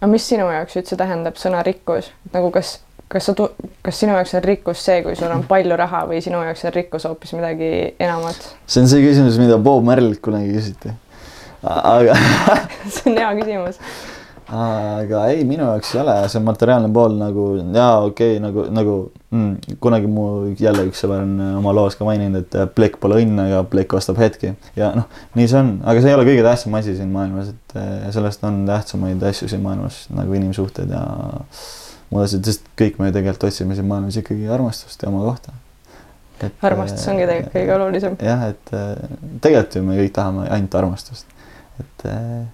Speaker 3: aga mis sinu jaoks üldse tähendab sõna rikkus, nagu kas kas sa, kas sinu jaoks on rikkus see, kui sul on palju raha või sinu jaoks on rikkus hoopis midagi enamat?
Speaker 4: see on see küsimus, mida Bob Marley't kunagi küsiti. Aga
Speaker 3: see on hea küsimus.
Speaker 4: aga ei, minu jaoks ei ole, see materiaalne pool nagu jaa, okei okay,, nagu, nagu mm, kunagi mu jälle üks sõber on oma loos ka maininud, et plekk pole õnn, aga plekk ostab hetki ja noh, nii see on, aga see ei ole kõige tähtsam asi siin maailmas, et eh, sellest on tähtsamaid asju siin maailmas nagu inimsuhted ja muud asjad, sest kõik me tegelikult otsime siin maailmas ikkagi armastust ja oma kohta.
Speaker 3: armastus ongi tegelikult kõige olulisem.
Speaker 4: jah, et äh, tegelikult ju me kõik tahame ainult armastust, et. Äh,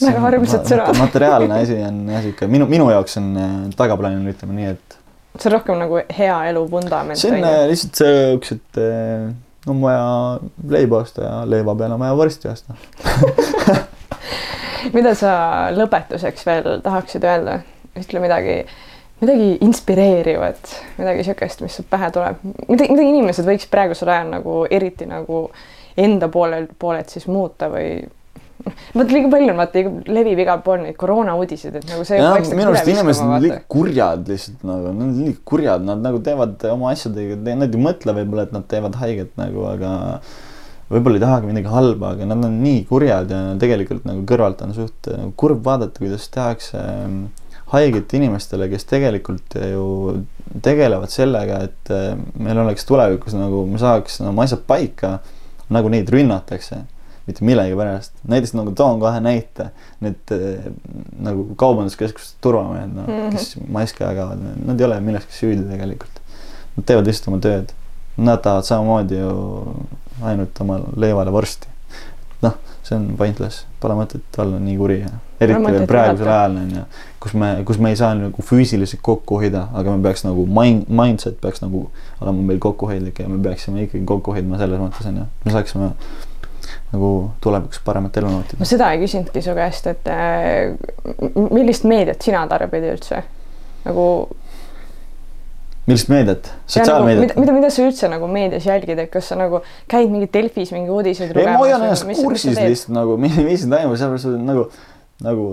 Speaker 3: väga armsad sõnad.
Speaker 4: materiaalne asi on jah sihuke minu, minu jaoks on äh, tagaplaanil, ütleme nii, et.
Speaker 3: see on rohkem nagu hea elu vundament.
Speaker 4: see on lihtsalt siuksed, on vaja leiba osta ja leiva peale on vaja vorsti osta
Speaker 3: mida sa lõpetuseks veel tahaksid öelda? ütle midagi, midagi inspireerivat, midagi niisugust, mis sul pähe tuleb, mida, mida inimesed võiks praegusel ajal nagu eriti nagu enda poolel, poolelt siis muuta või vot liiga palju on vaata levib igal pool neid koroona uudiseid, et nagu see.
Speaker 4: minu arust inimesed on liiga kurjad lihtsalt nagu, nad on liiga kurjad, nad nagu teevad oma asjadega, nad ei mõtle võib-olla, et nad teevad haiget nagu, aga võib-olla ei tahagi midagi halba, aga nad on nii kurjad ja tegelikult nagu kõrvalt on suht nagu kurb vaadata, kuidas tehakse ähm, haiget inimestele, kes tegelikult ju tegelevad sellega, et äh, meil oleks tulevikus nagu, me saaks oma asjad paika, nagu neid rünnatakse mitte millegi pärast. näiteks nagu toon kohe näite, need äh, nagu kaubanduskeskuste turvamehed, noh mm -hmm., kes maske jagavad, nad ei ole milleski süüdi tegelikult. Nad teevad lihtsalt oma tööd. Nad tahavad samamoodi ju ainult oma leivale vorsti. noh, see on pointless, pole mõtet olla nii kuri ja eriti veel praegusel ajal on ju, kus me, kus me ei saa nagu füüsiliselt kokku hoida, aga me peaks nagu mind, mindset peaks nagu olema meil kokkuhoidlik ja me peaksime ikkagi kokku hoidma selles mõttes on ju, me saaksime nagu tulevikus paremat elu nautida.
Speaker 3: ma seda ei küsinudki su käest, et äh, millist meediat sina tarbid üldse nagu
Speaker 4: millist meediat?
Speaker 3: Nagu sotsiaalmeediat? mida, mida, mida sa üldse nagu meedias jälgid, et kas sa nagu käid mingi Delfis mingi uudiseid
Speaker 4: lugemas? ei, ma hoian ennast kursis lihtsalt nagu, mis toimub, sellepärast nagu nagu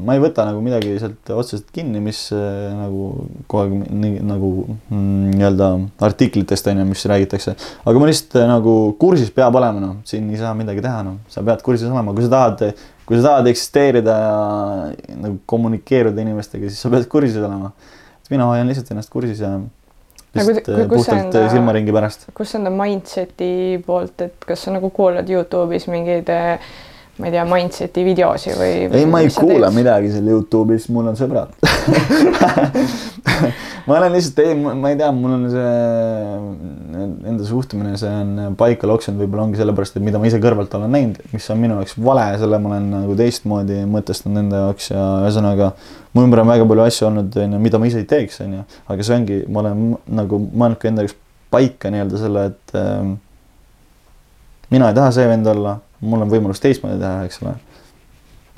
Speaker 4: ma ei võta nagu midagi sealt otseselt kinni, mis äh, nagu kogu aeg nii nagu mm, nii-öelda artiklitest on ju, mis räägitakse. aga ma lihtsalt äh, nagu kursis peab olema, noh, siin ei saa midagi teha, noh, sa pead kursis olema, kui sa tahad, kui sa tahad eksisteerida ja nagu kommunikeeruda inimestega, siis sa pead kursis olema. mina hoian lihtsalt ennast kursis ja lihtsalt kui, puhtalt enda, silmaringi pärast.
Speaker 3: kus enda mindset'i poolt, et kas sa nagu kuulad Youtube'is mingeid äh, ma ei tea, Mindseti videosi või?
Speaker 4: ei, ma ei kuula teed? midagi seal Youtube'is, mul on sõbrad ma olen lihtsalt, ei, ma ei tea, mul on see enda suhtumine, see on paika loksunud, võib-olla ongi sellepärast, et mida ma ise kõrvalt olen näinud, mis on minu jaoks vale, selle ma olen nagu teistmoodi mõtestanud enda jaoks ja ühesõnaga mu ümber on väga palju asju olnud, onju, mida ma ise ei teeks, onju, aga see ongi, ma olen nagu mõelnud ka enda jaoks paika nii-öelda selle, et äh, mina ei taha see vend olla mul on võimalus teistmoodi teha, eks ole.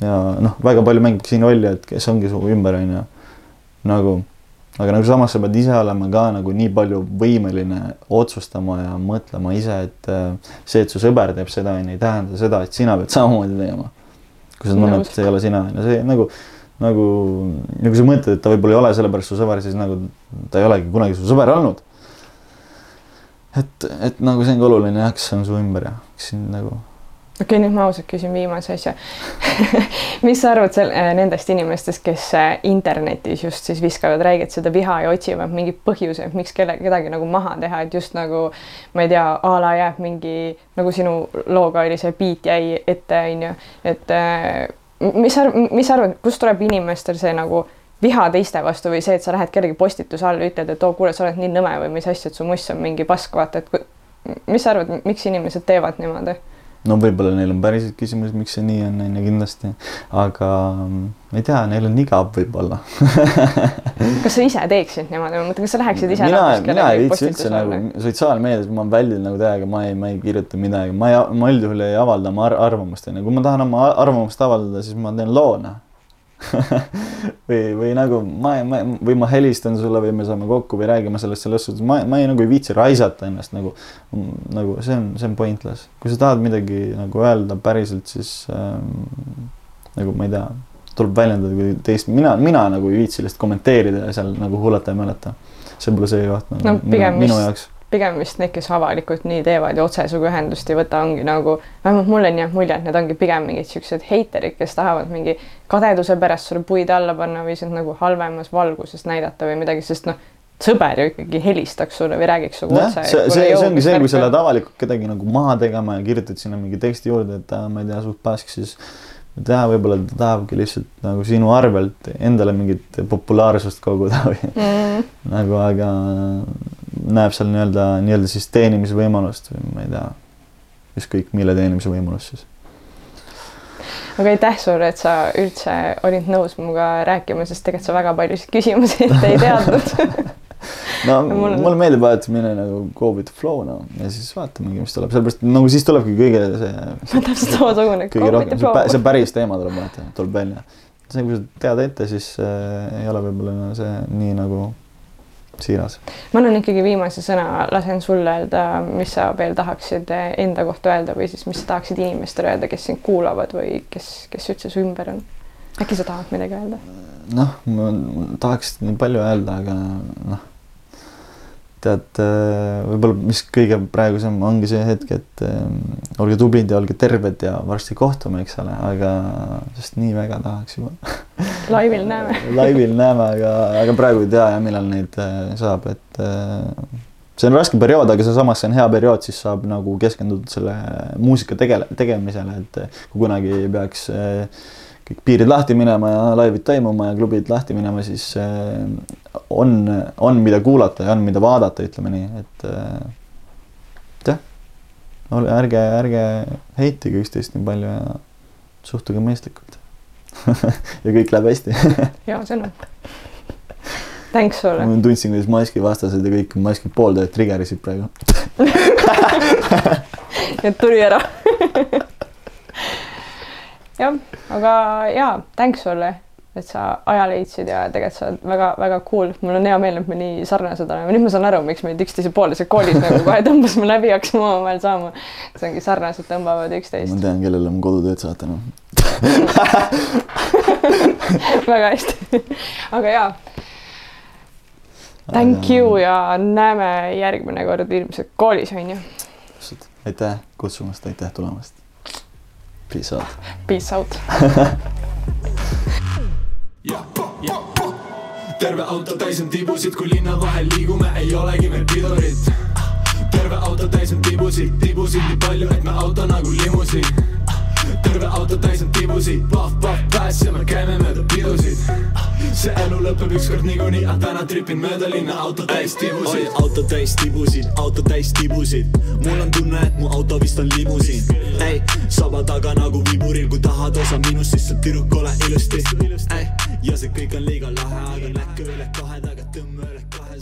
Speaker 4: ja noh, väga palju mängib siin rolli, et kes ongi su ümber, on ju. nagu, aga nagu samas sa pead ise olema ka nagu nii palju võimeline otsustama ja mõtlema ise, et äh, see, et su sõber teeb seda, on ju, ei tähenda seda, et sina pead samamoodi tegema. kui sa tunned, et see ei ole sina, on ju, see nagu, nagu, nagu sa mõtled, et ta võib-olla ei ole sellepärast su sõber, siis nagu ta ei olegi kunagi su sõber olnud et, et nagu see ongi oluline jah, kes on su ümber ja kes sind nagu
Speaker 3: okei okay,, nüüd ma ausalt küsin viimase asja mis sa arvad seal äh, nendest inimestest, kes äh, internetis just siis viskavad räiget seda viha ja otsivad mingeid põhjuseid, miks kelle, kedagi nagu maha teha, et just nagu ma ei tea, a la jääb mingi nagu sinu looga oli see beat jäi ette, onju, et äh, mis sa, mis sa arvad, kust tuleb inimestel see nagu viha teiste vastu või see, et sa lähed kellegi postituse alla, ütled, et oo, kuule, sa oled nii nõme või mis asja, et su muss on mingi pask, vaata, et mis sa arvad, miks inimesed teevad niimoodi?
Speaker 4: No võib-olla neil on päriselt küsimus, miks see nii on, on ju kindlasti, aga mm, ma ei tea, neil on igav võib-olla.
Speaker 3: Kas sa ise teeksid niimoodi, ma mõtlen, kas sa läheksid ise
Speaker 4: mina, mina ei viitsi üldse nagu sotsiaalmeedias, ma väldin nagu täiega, ma ei, ma ei kirjuta midagi, ma ei, ma üldjuhul ei avalda oma ar arvamust, onju, kui ma tahan oma arvamust avaldada, siis ma teen loo, noh või, või nagu ma, ma või ma helistan sulle või me saame kokku või räägime sellest selles suhtes, ma, ma ei nagu ei viitsi raisata ennast nagu, nagu see on, see on pointless. kui sa tahad midagi nagu öelda päriselt, siis ähm, nagu ma ei tea, tuleb väljendada kui teist, mina, mina nagu ei viitsi lihtsalt kommenteerida ja seal nagu hullata ja mäleta. see pole see koht nagu no, minu, minu jaoks
Speaker 3: pigem vist need, kes avalikult nii teevad ja otse sinuga ühendust ei võta, ongi nagu, vähemalt mulle on jäänud mulje, et need ongi pigem mingid siuksed heiterid, kes tahavad mingi kadeduse pärast sulle puid alla panna või sind nagu halvemas valguses näidata või midagi, sest noh, sõber ju ikkagi helistaks sulle või räägiks sinuga otse.
Speaker 4: see, see, see ongi see, kui sa lähed avalikult kedagi nagu maha tegema ja kirjutad sinna mingi teksti juurde, et äh, ma ei tea, suht pask, siis teha, võib-olla ta tahabki lihtsalt nagu sinu arvelt endale mingit populaarsust koguda või mm. nagu, aga näeb seal nii-öelda, nii-öelda siis teenimisvõimalust või ma ei tea, ükskõik mille teenimise võimalust siis.
Speaker 3: aga aitäh sulle, et sa üldse olid nõus minuga rääkima, sest tegelikult sa väga paljusid küsimusi ette ei teadnud
Speaker 4: no mulle, mulle meeldib alati minna nagu go with the flow no ja siis vaatamegi, mis tuleb, sellepärast nagu siis tulebki kõige see.
Speaker 3: täpselt samasugune.
Speaker 4: kõige rohkem, see, päris teema tuleb alati, tuleb välja. see, kui sa tead ette, siis äh, ei ole võib-olla see nii nagu siiras.
Speaker 3: ma annan ikkagi viimase sõna, lasen sulle öelda, mis sa veel tahaksid enda kohta öelda või siis mis sa tahaksid inimestele öelda, kes sind kuulavad või kes, kes üldse su ümber on. äkki sa tahad midagi öelda?
Speaker 4: noh, ma tahaks nii palju öelda, aga noh, tead, võib-olla mis kõige praegusem ongi see hetk, et ähm, olge tublid ja olge terved ja varsti kohtume, eks ole, aga sest nii väga tahaks juba.
Speaker 3: laivil näeme.
Speaker 4: laivil näeme, aga, aga praegu ei tea jah, millal neid äh, saab, et äh, see on raske periood, aga see samas see on hea periood, siis saab nagu keskenduda selle muusika tegele-, tegemisele, et kui kunagi peaks äh, kõik piirid lahti minema ja laivid toimuma ja klubid lahti minema, siis äh, on, on, mida kuulata ja on, mida vaadata, ütleme nii, et äh, jah, ärge, ärge heitige üksteist nii palju ja suhtuge mõistlikult. ja kõik läheb hästi
Speaker 3: hea sõnum. Thanks sulle.
Speaker 4: ma tundsin, kuidas maski vastased ja kõik maski pooldajad trigerisid praegu.
Speaker 3: et tuli ära. jah, aga jaa, thanks sulle, et sa aja leidsid ja tegelikult sa oled väga-väga cool, mul on hea meel, et me nii sarnased oleme, nüüd ma saan aru, miks meid üksteise poolised koolis nagu kohe tõmbasime läbi, hakkasime omavahel saama. see ongi sarnased tõmbavad
Speaker 4: ma
Speaker 3: üksteist
Speaker 4: tean, kellele ma kodutööd saatan.
Speaker 3: väga hästi. aga jaa, thank you ja näeme järgmine kord ilmselt koolis onju.
Speaker 4: aitäh kutsumast, aitäh tulemast. Peace out.
Speaker 3: Peace out.
Speaker 2: terve auto täis on tibusid, kui linna vahel liigume, ei olegi meil pidurit. terve auto täis on tibusid, tibusid nii palju, et me auto nagu limusiin. Terve auto täis on tibusid, pahv-pahv pääs ja me käime mööda pidusid. see elu lõpeb ükskord niikuinii, aga täna tripin mööda linna auto täis tibusid. auto täis tibusid, auto täis tibusid. mul on tunne, et mu auto vist on limusiin. ei, saba taga nagu viburil, kui tahad osa minust, siis sa tüdruk ole ilusti. ja see kõik on liiga lahe, aga näkku üle kahe taga tõmba üle kahesaja